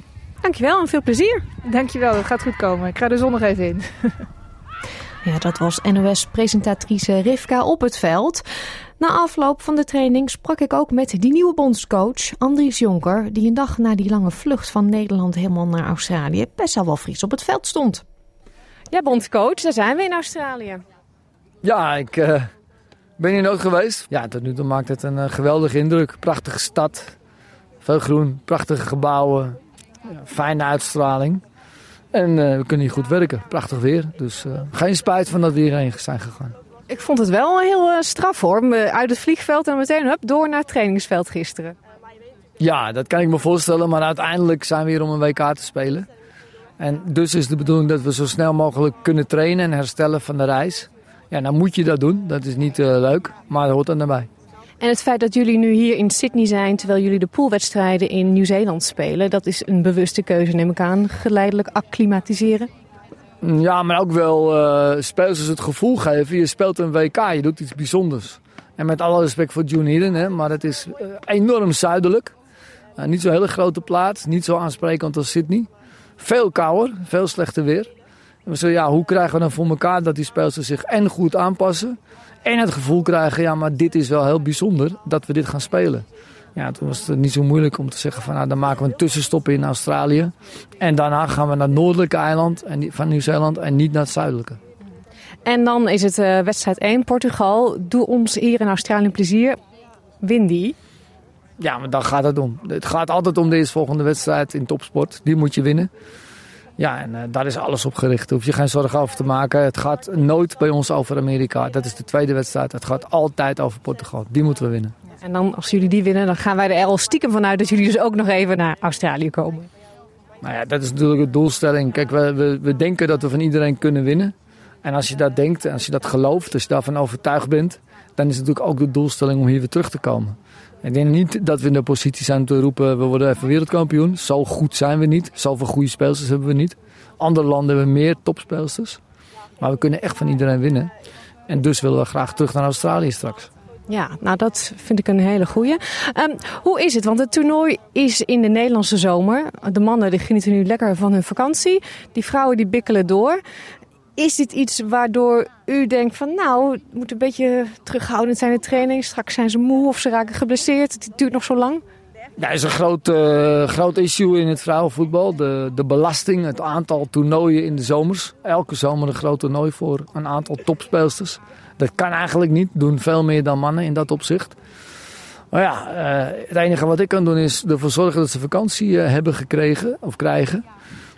[SPEAKER 1] Dankjewel en veel plezier.
[SPEAKER 11] Dankjewel, dat gaat goed komen. Ik ga er zonnig even in.
[SPEAKER 1] Ja, dat was NOS-presentatrice Rivka op het veld. Na afloop van de training sprak ik ook met die nieuwe bondscoach, Andries Jonker, die een dag na die lange vlucht van Nederland helemaal naar Australië best wel fris op het veld stond. Ja, bondscoach, daar zijn we in Australië.
[SPEAKER 12] Ja, ik uh, ben hier nooit geweest. Ja, tot nu toe maakt het een uh, geweldige indruk. Prachtige stad, veel groen, prachtige gebouwen, ja, fijne uitstraling. En uh, we kunnen hier goed werken. Prachtig weer. Dus uh, geen spijt van dat we hierheen zijn gegaan.
[SPEAKER 1] Ik vond het wel heel uh, straf hoor. Uit het vliegveld en meteen hup, door naar het trainingsveld gisteren.
[SPEAKER 12] Ja, dat kan ik me voorstellen. Maar uiteindelijk zijn we hier om een WK te spelen. En dus is de bedoeling dat we zo snel mogelijk kunnen trainen en herstellen van de reis. Ja, dan moet je dat doen. Dat is niet leuk, maar dat hoort dan erbij.
[SPEAKER 1] En het feit dat jullie nu hier in Sydney zijn terwijl jullie de poolwedstrijden in Nieuw-Zeeland spelen, dat is een bewuste keuze, neem ik aan. Geleidelijk acclimatiseren.
[SPEAKER 12] Ja, maar ook wel uh, spelers het gevoel geven. Je speelt een WK, je doet iets bijzonders. En met alle respect voor June Hidden, hè, maar het is uh, enorm zuidelijk. Uh, niet zo'n hele grote plaats, niet zo aansprekend als Sydney. Veel kouder, veel slechter weer. En ja, hoe krijgen we dan voor elkaar dat die spelers zich en goed aanpassen... en het gevoel krijgen, ja, maar dit is wel heel bijzonder dat we dit gaan spelen. Ja, toen was het niet zo moeilijk om te zeggen van nou, dan maken we een tussenstop in Australië. En daarna gaan we naar het noordelijke eiland van Nieuw-Zeeland en niet naar het zuidelijke.
[SPEAKER 1] En dan is het uh, wedstrijd 1, Portugal. Doe ons hier in Australië plezier. Win die.
[SPEAKER 12] Ja, maar daar gaat het om. Het gaat altijd om deze volgende wedstrijd in topsport. Die moet je winnen. Ja, en uh, daar is alles op gericht. Daar hoef je geen zorgen over te maken. Het gaat nooit bij ons over Amerika. Dat is de tweede wedstrijd. Het gaat altijd over Portugal. Die moeten we winnen.
[SPEAKER 1] En dan, als jullie die winnen, dan gaan wij er al stiekem vanuit dat jullie dus ook nog even naar Australië komen.
[SPEAKER 12] Nou ja, dat is natuurlijk de doelstelling. Kijk, we, we, we denken dat we van iedereen kunnen winnen. En als je dat denkt, en als je dat gelooft, als je daarvan overtuigd bent, dan is het natuurlijk ook de doelstelling om hier weer terug te komen. Ik denk niet dat we in de positie zijn te roepen, we worden even wereldkampioen. Zo goed zijn we niet. Zoveel goede speelsters hebben we niet. Andere landen hebben meer topspeelsters. Maar we kunnen echt van iedereen winnen. En dus willen we graag terug naar Australië straks.
[SPEAKER 1] Ja, nou dat vind ik een hele goeie. Um, hoe is het? Want het toernooi is in de Nederlandse zomer. De mannen die genieten nu lekker van hun vakantie. Die vrouwen die bikkelen door. Is dit iets waardoor u denkt van nou, het moet een beetje terughoudend zijn de training. Straks zijn ze moe of ze raken geblesseerd. Het duurt nog zo lang.
[SPEAKER 12] Ja, is een groot, uh, groot issue in het vrouwenvoetbal. De, de belasting, het aantal toernooien in de zomers. Elke zomer een groot toernooi voor een aantal topspeelsters. Dat kan eigenlijk niet. Doen veel meer dan mannen in dat opzicht. Maar ja, uh, het enige wat ik kan doen is ervoor zorgen dat ze vakantie uh, hebben gekregen of krijgen.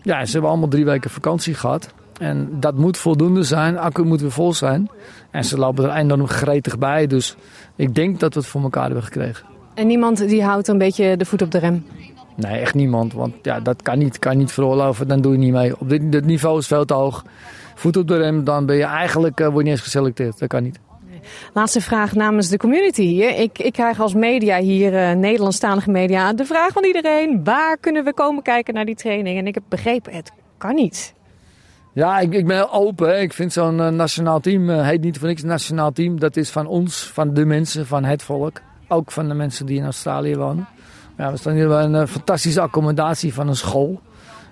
[SPEAKER 12] Ja, ze hebben allemaal drie weken vakantie gehad. En dat moet voldoende zijn. Accu moet weer vol zijn. En ze lopen er enorm gretig bij. Dus ik denk dat we het voor elkaar hebben gekregen.
[SPEAKER 1] En niemand die houdt een beetje de voet op de rem?
[SPEAKER 12] Nee, echt niemand. Want ja, dat kan niet, kan niet veroorloven. Dan doe je niet mee. Op dit, dit niveau is veel te hoog. Voet op de rem, dan ben je eigenlijk uh, word je niet eens geselecteerd. Dat kan niet.
[SPEAKER 1] Laatste vraag namens de community hier. Ik, ik krijg als media hier, uh, Nederlandstalige media, de vraag van iedereen: waar kunnen we komen kijken naar die training? En ik heb begrepen, het kan niet.
[SPEAKER 12] Ja, ik, ik ben heel open. Hè. Ik vind zo'n uh, nationaal team, uh, heet niet voor niks nationaal team. Dat is van ons, van de mensen, van het volk. Ook van de mensen die in Australië wonen. Ja, we staan hier bij een uh, fantastische accommodatie van een school.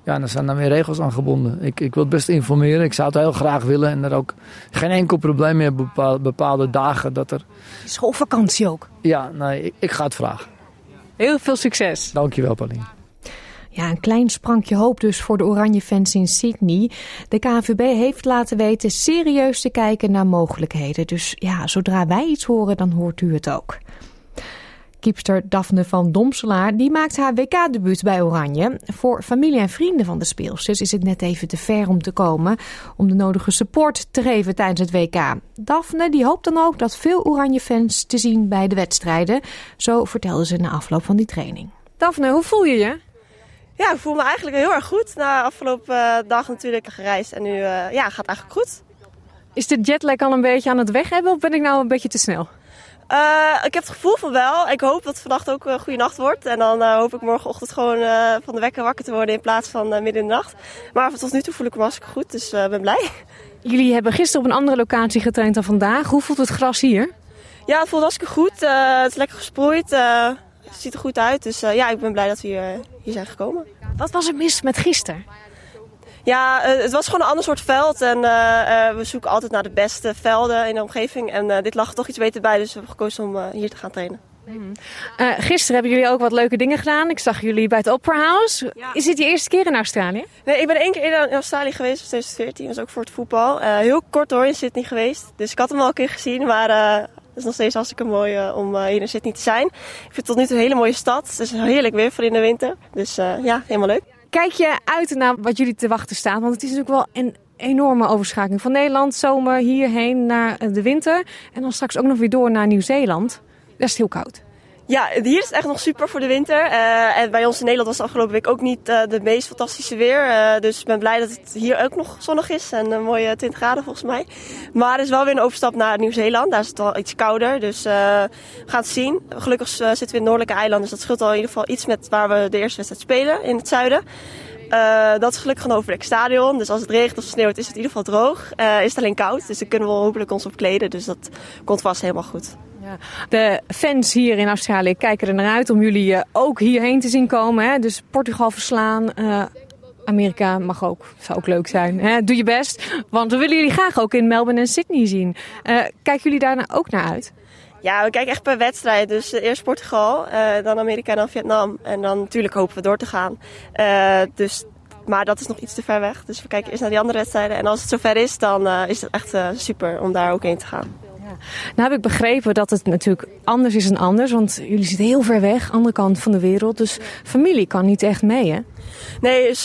[SPEAKER 12] Ja, en er zijn dan weer regels aan gebonden. Ik, ik wil het best informeren. Ik zou het heel graag willen. En er ook geen enkel probleem meer bepaalde, bepaalde dagen dat er...
[SPEAKER 1] Schoolvakantie ook?
[SPEAKER 12] Ja, nee, ik, ik ga het vragen.
[SPEAKER 1] Heel veel succes.
[SPEAKER 12] Dankjewel, Pauline.
[SPEAKER 1] Ja, een klein sprankje hoop dus voor de Oranje fans in Sydney. De KNVB heeft laten weten serieus te kijken naar mogelijkheden. Dus ja, zodra wij iets horen, dan hoort u het ook. Kiepster Daphne van Domselaar die maakt haar WK-debuut bij Oranje. Voor familie en vrienden van de speelsters is het net even te ver om te komen... om de nodige support te geven tijdens het WK. Daphne die hoopt dan ook dat veel Oranje-fans te zien bij de wedstrijden. Zo vertelde ze na afloop van die training. Daphne, hoe voel je je?
[SPEAKER 13] Ja, ik voel me eigenlijk heel erg goed. Na afgelopen uh, dag natuurlijk gereisd en nu uh, ja, gaat het eigenlijk goed.
[SPEAKER 1] Is de jetlag al een beetje aan het weg hebben of ben ik nou een beetje te snel?
[SPEAKER 13] Uh, ik heb het gevoel van wel. Ik hoop dat vannacht ook een goede nacht wordt. En dan hoop ik morgenochtend gewoon van de wekker wakker te worden in plaats van midden in de nacht. Maar tot nu toe voel ik me hartstikke goed, dus ik ben blij.
[SPEAKER 1] Jullie hebben gisteren op een andere locatie getraind dan vandaag. Hoe voelt het gras hier?
[SPEAKER 13] Ja, het voelt hartstikke goed. het is lekker gesproeid. Het ziet er goed uit. Dus uh, ja, ik ben blij dat we hier, hier, zijn gekomen.
[SPEAKER 1] Wat was er mis met gisteren?
[SPEAKER 13] Ja, uh, het was gewoon een ander soort veld. En uh, we zoeken altijd naar de beste velden in de omgeving. En dit lag er toch iets beter bij. Dus we hebben gekozen om hier te gaan trainen.
[SPEAKER 1] Mm. gisteren hebben jullie ook wat leuke dingen gedaan. Ik zag jullie bij het Opera House. Ja. Is dit je eerste keer in Australië?
[SPEAKER 13] Nee, ik ben één keer in Australië geweest in 2014. Dat was ook voor het voetbal. heel kort hoor, in Sydney geweest. Dus ik had hem al een keer gezien. Maar het is nog steeds hartstikke mooi uh, om uh, hier in Sydney te zijn. Ik vind het tot nu toe een hele mooie stad. Het is heerlijk weer voor in de winter. Dus uh, ja, helemaal leuk.
[SPEAKER 1] Kijk je uit naar wat jullie te wachten staat? Want het is natuurlijk wel een enorme overschakeling van Nederland, zomer, hierheen naar de winter. En dan straks ook nog weer door naar Nieuw-Zeeland. Dat is heel koud.
[SPEAKER 13] Ja, hier is het echt nog super voor de winter. Uh, en bij ons in Nederland was het afgelopen week ook niet uh, de meest fantastische weer. Uh, dus ik ben blij dat het hier ook nog zonnig is en een mooie 20 graden volgens mij. Maar er is wel weer een overstap naar Nieuw-Zeeland. Daar is het wel iets kouder, dus we gaan het zien. Gelukkig zitten we in het noordelijke eiland, dus dat scheelt al in ieder geval iets met waar we de eerste wedstrijd spelen in het zuiden. Dat is gelukkig een overdekt stadion. Dus als het regent of sneeuwt is het in ieder geval droog. Is het alleen koud. Dus dan kunnen we hopelijk ons opkleden. Dus dat komt vast helemaal goed.
[SPEAKER 1] Ja. De fans hier in Australië kijken er naar uit om jullie uh, ook hierheen te zien komen. Hè? Dus Portugal verslaan. Amerika mag ook, zou ook leuk zijn. Hè? Doe je best. Want we willen jullie graag ook in Melbourne en Sydney zien. kijken jullie daar nou ook naar uit?
[SPEAKER 13] Ja, we kijken echt per wedstrijd. Dus eerst Portugal, dan Amerika dan Vietnam. En dan natuurlijk hopen we door te gaan. Dus, maar dat is nog iets te ver weg. Dus we kijken eerst naar die andere wedstrijden. En als het zover is, dan is het echt super om daar ook heen te gaan.
[SPEAKER 1] Nou heb ik begrepen dat het natuurlijk anders is dan anders. Want jullie zitten heel ver weg, andere kant van de wereld. Dus familie kan niet echt mee, hè?
[SPEAKER 13] Nee, dus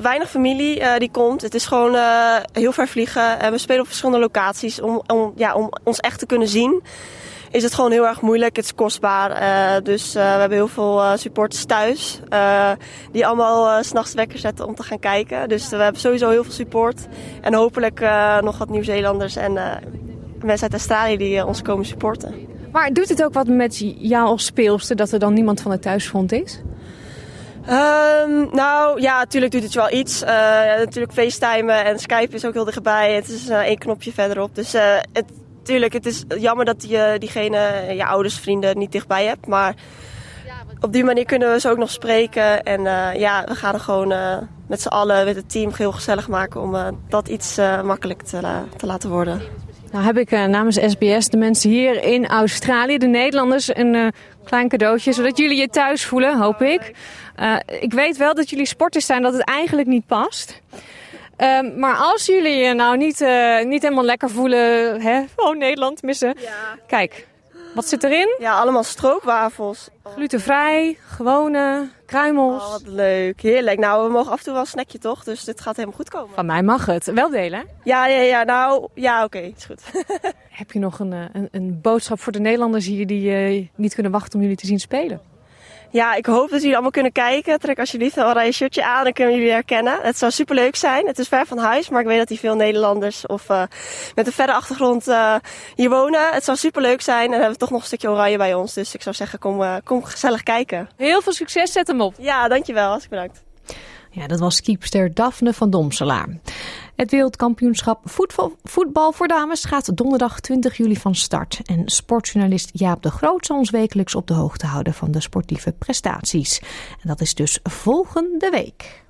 [SPEAKER 13] weinig familie uh, die komt. Het is gewoon uh, heel ver vliegen. En we spelen op verschillende locaties om, om, ja, om ons echt te kunnen zien is het gewoon heel erg moeilijk. Het is kostbaar. Dus we hebben heel veel uh, supporters thuis. die allemaal s s'nachts wekker zetten om te gaan kijken. Dus we hebben sowieso heel veel support. En hopelijk nog wat Nieuw-Zeelanders en mensen uit Australië die ons komen supporten.
[SPEAKER 1] Maar doet het ook wat met jou als speelster dat er dan niemand van het thuisfront is?
[SPEAKER 13] Um, nou ja, natuurlijk doet het wel iets. Uh, natuurlijk facetimen en Skype is ook heel dichtbij. Het is uh, één knopje verderop. Dus uh, het, tuurlijk, het is jammer dat je diegene, je ouders, vrienden niet dichtbij hebt. Maar op die manier kunnen we ze ook nog spreken. En ja, we gaan er gewoon met z'n allen, met het team, heel gezellig maken om dat iets makkelijk te, te, laten worden.
[SPEAKER 1] Nou heb ik namens SBS de mensen hier in Australië, de Nederlanders, een klein cadeautje. Zodat jullie je thuis voelen, hoop ik. ik weet wel dat jullie sporters zijn dat het eigenlijk niet past. Um, maar als jullie je nou niet, niet helemaal lekker voelen, hè? oh Nederland missen. Ja. Kijk, wat zit erin?
[SPEAKER 13] Ja, allemaal stroopwafels.
[SPEAKER 1] Glutenvrij, gewone, kruimels.
[SPEAKER 13] Oh, wat leuk. Heerlijk. Nou, we mogen af en toe wel een snackje toch? Dus dit gaat helemaal goed komen.
[SPEAKER 1] Van mij mag het. Wel delen?
[SPEAKER 13] Ja, ja, ja. Nou, ja, oké. Okay, is goed.
[SPEAKER 1] Heb je nog een, eh, een, een, boodschap voor de Nederlanders hier die uh, niet kunnen wachten om jullie te zien spelen?
[SPEAKER 13] Ja, ik hoop dat jullie allemaal kunnen kijken. Trek alsjeblieft een oranje shirtje aan, dan kunnen jullie herkennen. Het zou superleuk zijn. Het is ver van huis, maar ik weet dat hier veel Nederlanders of uh, met een verre achtergrond uh, hier wonen. Het zou superleuk zijn en dan hebben we toch nog een stukje oranje bij ons. Dus ik zou zeggen, kom, uh, kom gezellig kijken.
[SPEAKER 1] Heel veel succes, zet hem op.
[SPEAKER 13] Ja, dankjewel. Hartstikke bedankt.
[SPEAKER 1] Ja, dat was keepster Daphne van Domselaar. Het wereldkampioenschap voetbal, voor dames gaat donderdag 20 juli van start. En sportjournalist Jaap de Groot zal ons wekelijks op de hoogte houden van de sportieve prestaties. En dat is dus volgende week.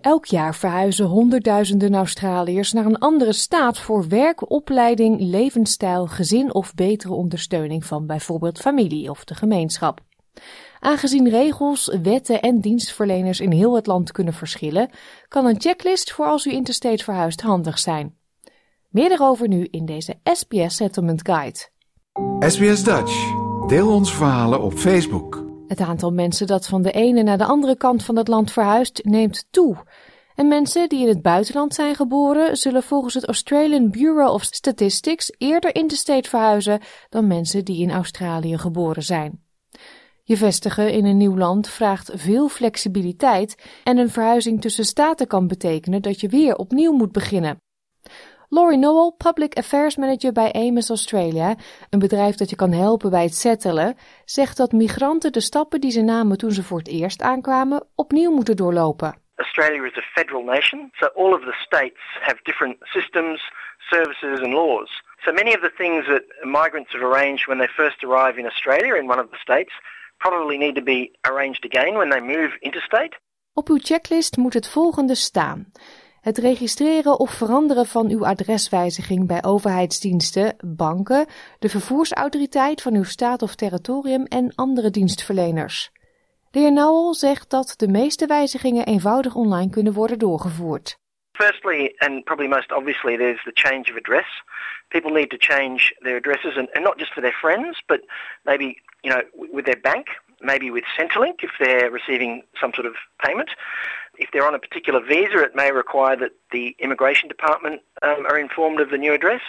[SPEAKER 1] Elk jaar verhuizen honderdduizenden Australiërs naar een andere staat voor werk, opleiding, levensstijl, gezin of betere ondersteuning van bijvoorbeeld familie of de gemeenschap. Aangezien regels, wetten en dienstverleners in heel het land kunnen verschillen, kan een checklist voor als u interstate verhuist handig zijn. Meer daarover nu in deze SBS Settlement Guide.
[SPEAKER 14] SBS Dutch. Deel onze verhalen op Facebook.
[SPEAKER 1] Het aantal mensen dat van de ene naar de andere kant van het land verhuist neemt toe. En mensen die in het buitenland zijn geboren, zullen volgens het Australian Bureau of Statistics eerder interstate verhuizen dan mensen die in Australië geboren zijn. Je vestigen in een nieuw land vraagt veel flexibiliteit en een verhuizing tussen staten kan betekenen dat je weer opnieuw moet beginnen. Laurie Noel, Public Affairs Manager bij Amos Australia, een bedrijf dat je kan helpen bij het settelen, zegt dat migranten de stappen die ze namen toen ze voor het eerst aankwamen opnieuw moeten doorlopen.
[SPEAKER 15] Australia is a federal nation, so all of the states have different systems, services and laws. So many of the things that migrants have arranged when they first arrive in Australia in one of the states probably need to be arranged again when they move interstate.
[SPEAKER 1] Op uw checklist moet het volgende staan. Het registreren of veranderen van uw adreswijziging bij overheidsdiensten, banken, de vervoersautoriteit van uw staat of territorium en andere dienstverleners. De heer Nowell zegt dat de meeste wijzigingen eenvoudig online kunnen worden doorgevoerd.
[SPEAKER 15] Firstly, and probably most obviously, there's the change of address. People need to change their addresses, and, and not just for their friends, but maybe you know, with their bank, maybe with Centrelink if they're receiving some sort of payment. If they're on a particular visa, it may require that the immigration department um, are informed of the new address.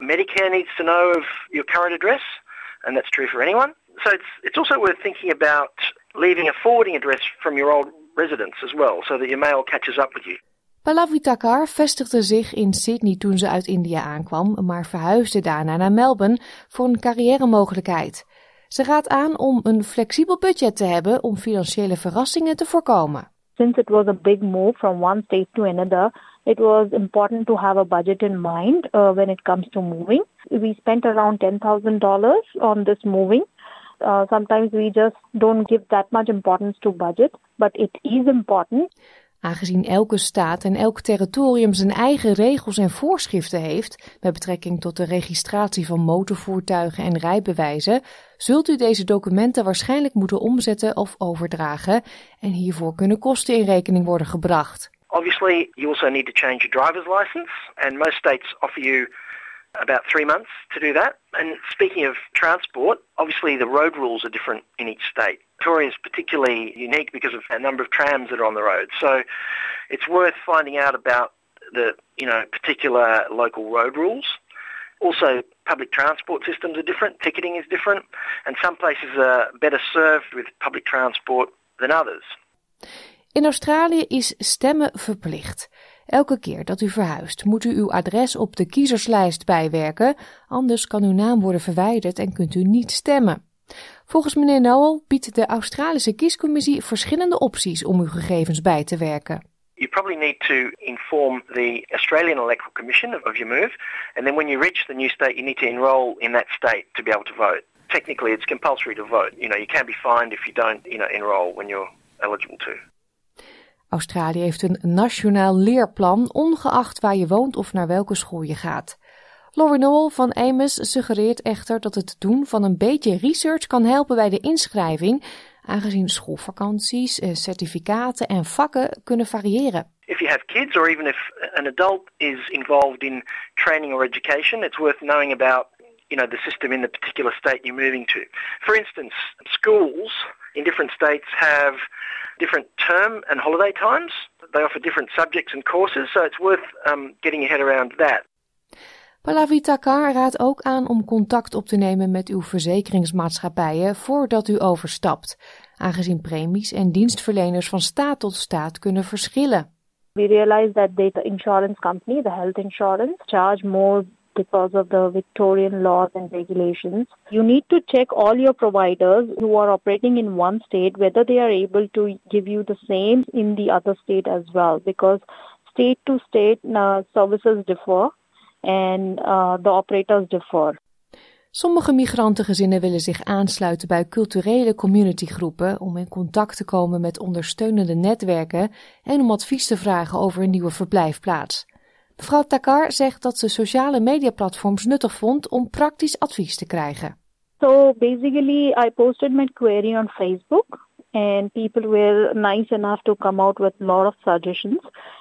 [SPEAKER 15] Medicare needs to know of your current address, and that's true for anyone. So it's, it's also worth thinking about leaving a forwarding address from your old residence as well, so that your mail catches up with you.
[SPEAKER 1] Pallavi Takar vestigde zich in Sydney toen ze uit India aankwam, maar verhuisde daarna naar Melbourne voor een carrière-mogelijkheid. Ze raadt aan om een flexibel budget te hebben om financiële verrassingen te voorkomen.
[SPEAKER 16] Since it was a big move from one state to another, it was important to have a budget in mind uh, when it comes to moving. We spent around $10,000 on this moving. Uh, sometimes we just don't give that much importance to budget, but it is important.
[SPEAKER 1] Aangezien elke staat en elk territorium zijn eigen regels en voorschriften heeft met betrekking tot de registratie van motorvoertuigen en rijbewijzen, zult u deze documenten waarschijnlijk moeten omzetten of overdragen en hiervoor kunnen kosten in rekening worden gebracht.
[SPEAKER 15] Obviously, you also need to change your driver's license, and most states offer you about three months to do that. And speaking of transport, obviously the road rules are different in each state. Victoria is particularly unique because of a number of trams that are on the road. So it's worth finding out about the you know particular local road rules. Also, public transport systems are different. Ticketing is different, and some places are better served with public transport than others.
[SPEAKER 1] In Australië is stemmen verplicht. Elke keer dat u verhuist, moet u uw adres op de kiezerslijst bijwerken, anders kan uw naam worden verwijderd en kunt u niet stemmen. Volgens meneer Noel biedt de Australische kiescommissie verschillende opties om uw gegevens bij te werken.
[SPEAKER 15] You probably need to inform the Australian Electoral Commission of your move, and then when you reach the new state, you need to enrol in that state to be able to vote. Technically, it's compulsory to vote. You know, you can be fined if you don't, you know, enroll when you're eligible to.
[SPEAKER 1] Australië heeft een nationaal leerplan, ongeacht waar je woont of naar welke school je gaat. Laurie Noel van Amos suggereert echter dat het doen van een beetje research kan helpen bij de inschrijving, aangezien schoolvakanties, eh, certificaten en vakken kunnen variëren.
[SPEAKER 15] If you have kids or even if an adult is involved in training or education, it's worth knowing about you know the system in the particular state you're moving to. For instance, schools in different states have different term and holiday times. They offer different subjects and courses, so it's worth um, getting your head around that.
[SPEAKER 1] Pallavi Takar raadt ook aan om contact op te nemen met uw verzekeringsmaatschappijen voordat u overstapt, aangezien premies en dienstverleners van staat tot staat kunnen verschillen.
[SPEAKER 16] We realize that the insurance company, the health insurance, charge more because of the Victorian laws and regulations. You need to check all your providers who are operating in one state whether they are able to give you the same in the other state as well because state to state uh, services differ and uh, the operators differ.
[SPEAKER 1] Sommige migrantengezinnen willen zich aansluiten bij culturele communitygroepen om in contact te komen met ondersteunende netwerken en om advies te vragen over een nieuwe verblijfplaats. Mevrouw Takar zegt dat ze sociale mediaplatforms nuttig vond om praktisch advies te krijgen.
[SPEAKER 16] So basically I posted my query on Facebook and people were nice enough to come out with a lot of suggestions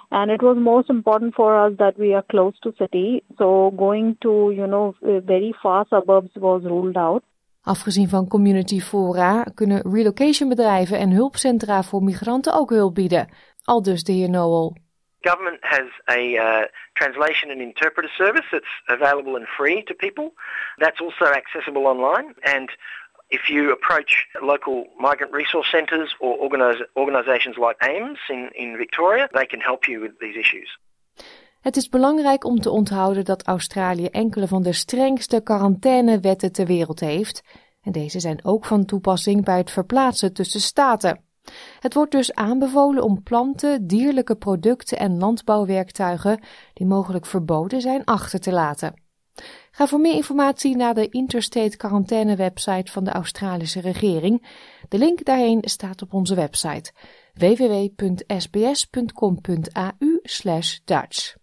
[SPEAKER 16] and it was most important for us that we are close to city so going to you know very far suburbs was ruled out
[SPEAKER 1] Afgezien van community fora kunnen relocationbedrijven en hulpcentra voor migranten ook hulp bieden. Al dus de heer Noel.
[SPEAKER 15] Government has a uh, translation and interpreter service that's available and free to people. That's also accessible online and if you approach local migrant resource centres or organis organisations like AIMS in, in Victoria, they can help you with these issues.
[SPEAKER 1] Het is belangrijk om te onthouden dat Australië enkele van de strengste quarantainewetten ter wereld heeft. En deze zijn ook van toepassing bij het verplaatsen tussen staten. Het wordt dus aanbevolen om planten, dierlijke producten en landbouwwerktuigen die mogelijk verboden zijn achter te laten. Ga voor meer informatie naar de Interstate Quarantaine website van de Australische regering. De link daarheen staat op onze website www.sbs.com.au/dutch.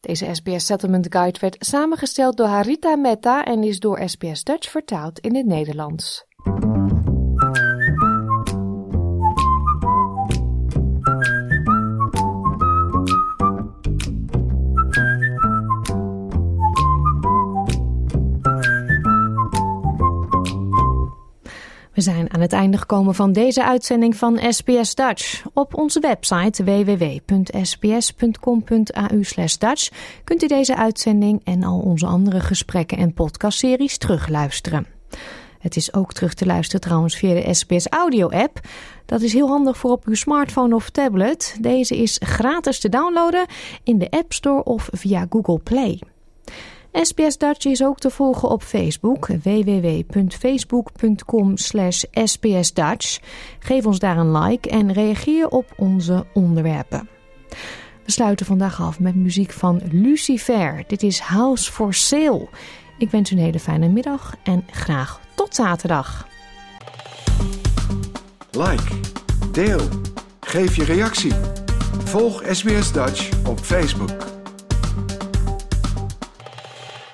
[SPEAKER 1] Deze SBS Settlement Guide werd samengesteld door Harita Mehta en is door SBS Dutch vertaald in het Nederlands. We zijn aan het einde gekomen van deze uitzending van SBS Dutch. Op onze website www.sbs.com.au Dutch kunt u deze uitzending en al onze andere gesprekken en podcastseries terugluisteren. Het is ook terug te luisteren trouwens via de SBS Audio app. Dat is heel handig voor op uw smartphone of tablet. Deze is gratis te downloaden in de App Store of via Google Play. SBS Dutch is ook te volgen op Facebook, www.facebook.com slash sbsdutch. Geef ons daar een like en reageer op onze onderwerpen. We sluiten vandaag af met muziek van Lucifer. Dit is House for Sale. Ik wens u een hele fijne middag en graag tot zaterdag.
[SPEAKER 14] Like, deel, geef je reactie. Volg SBS Dutch op Facebook.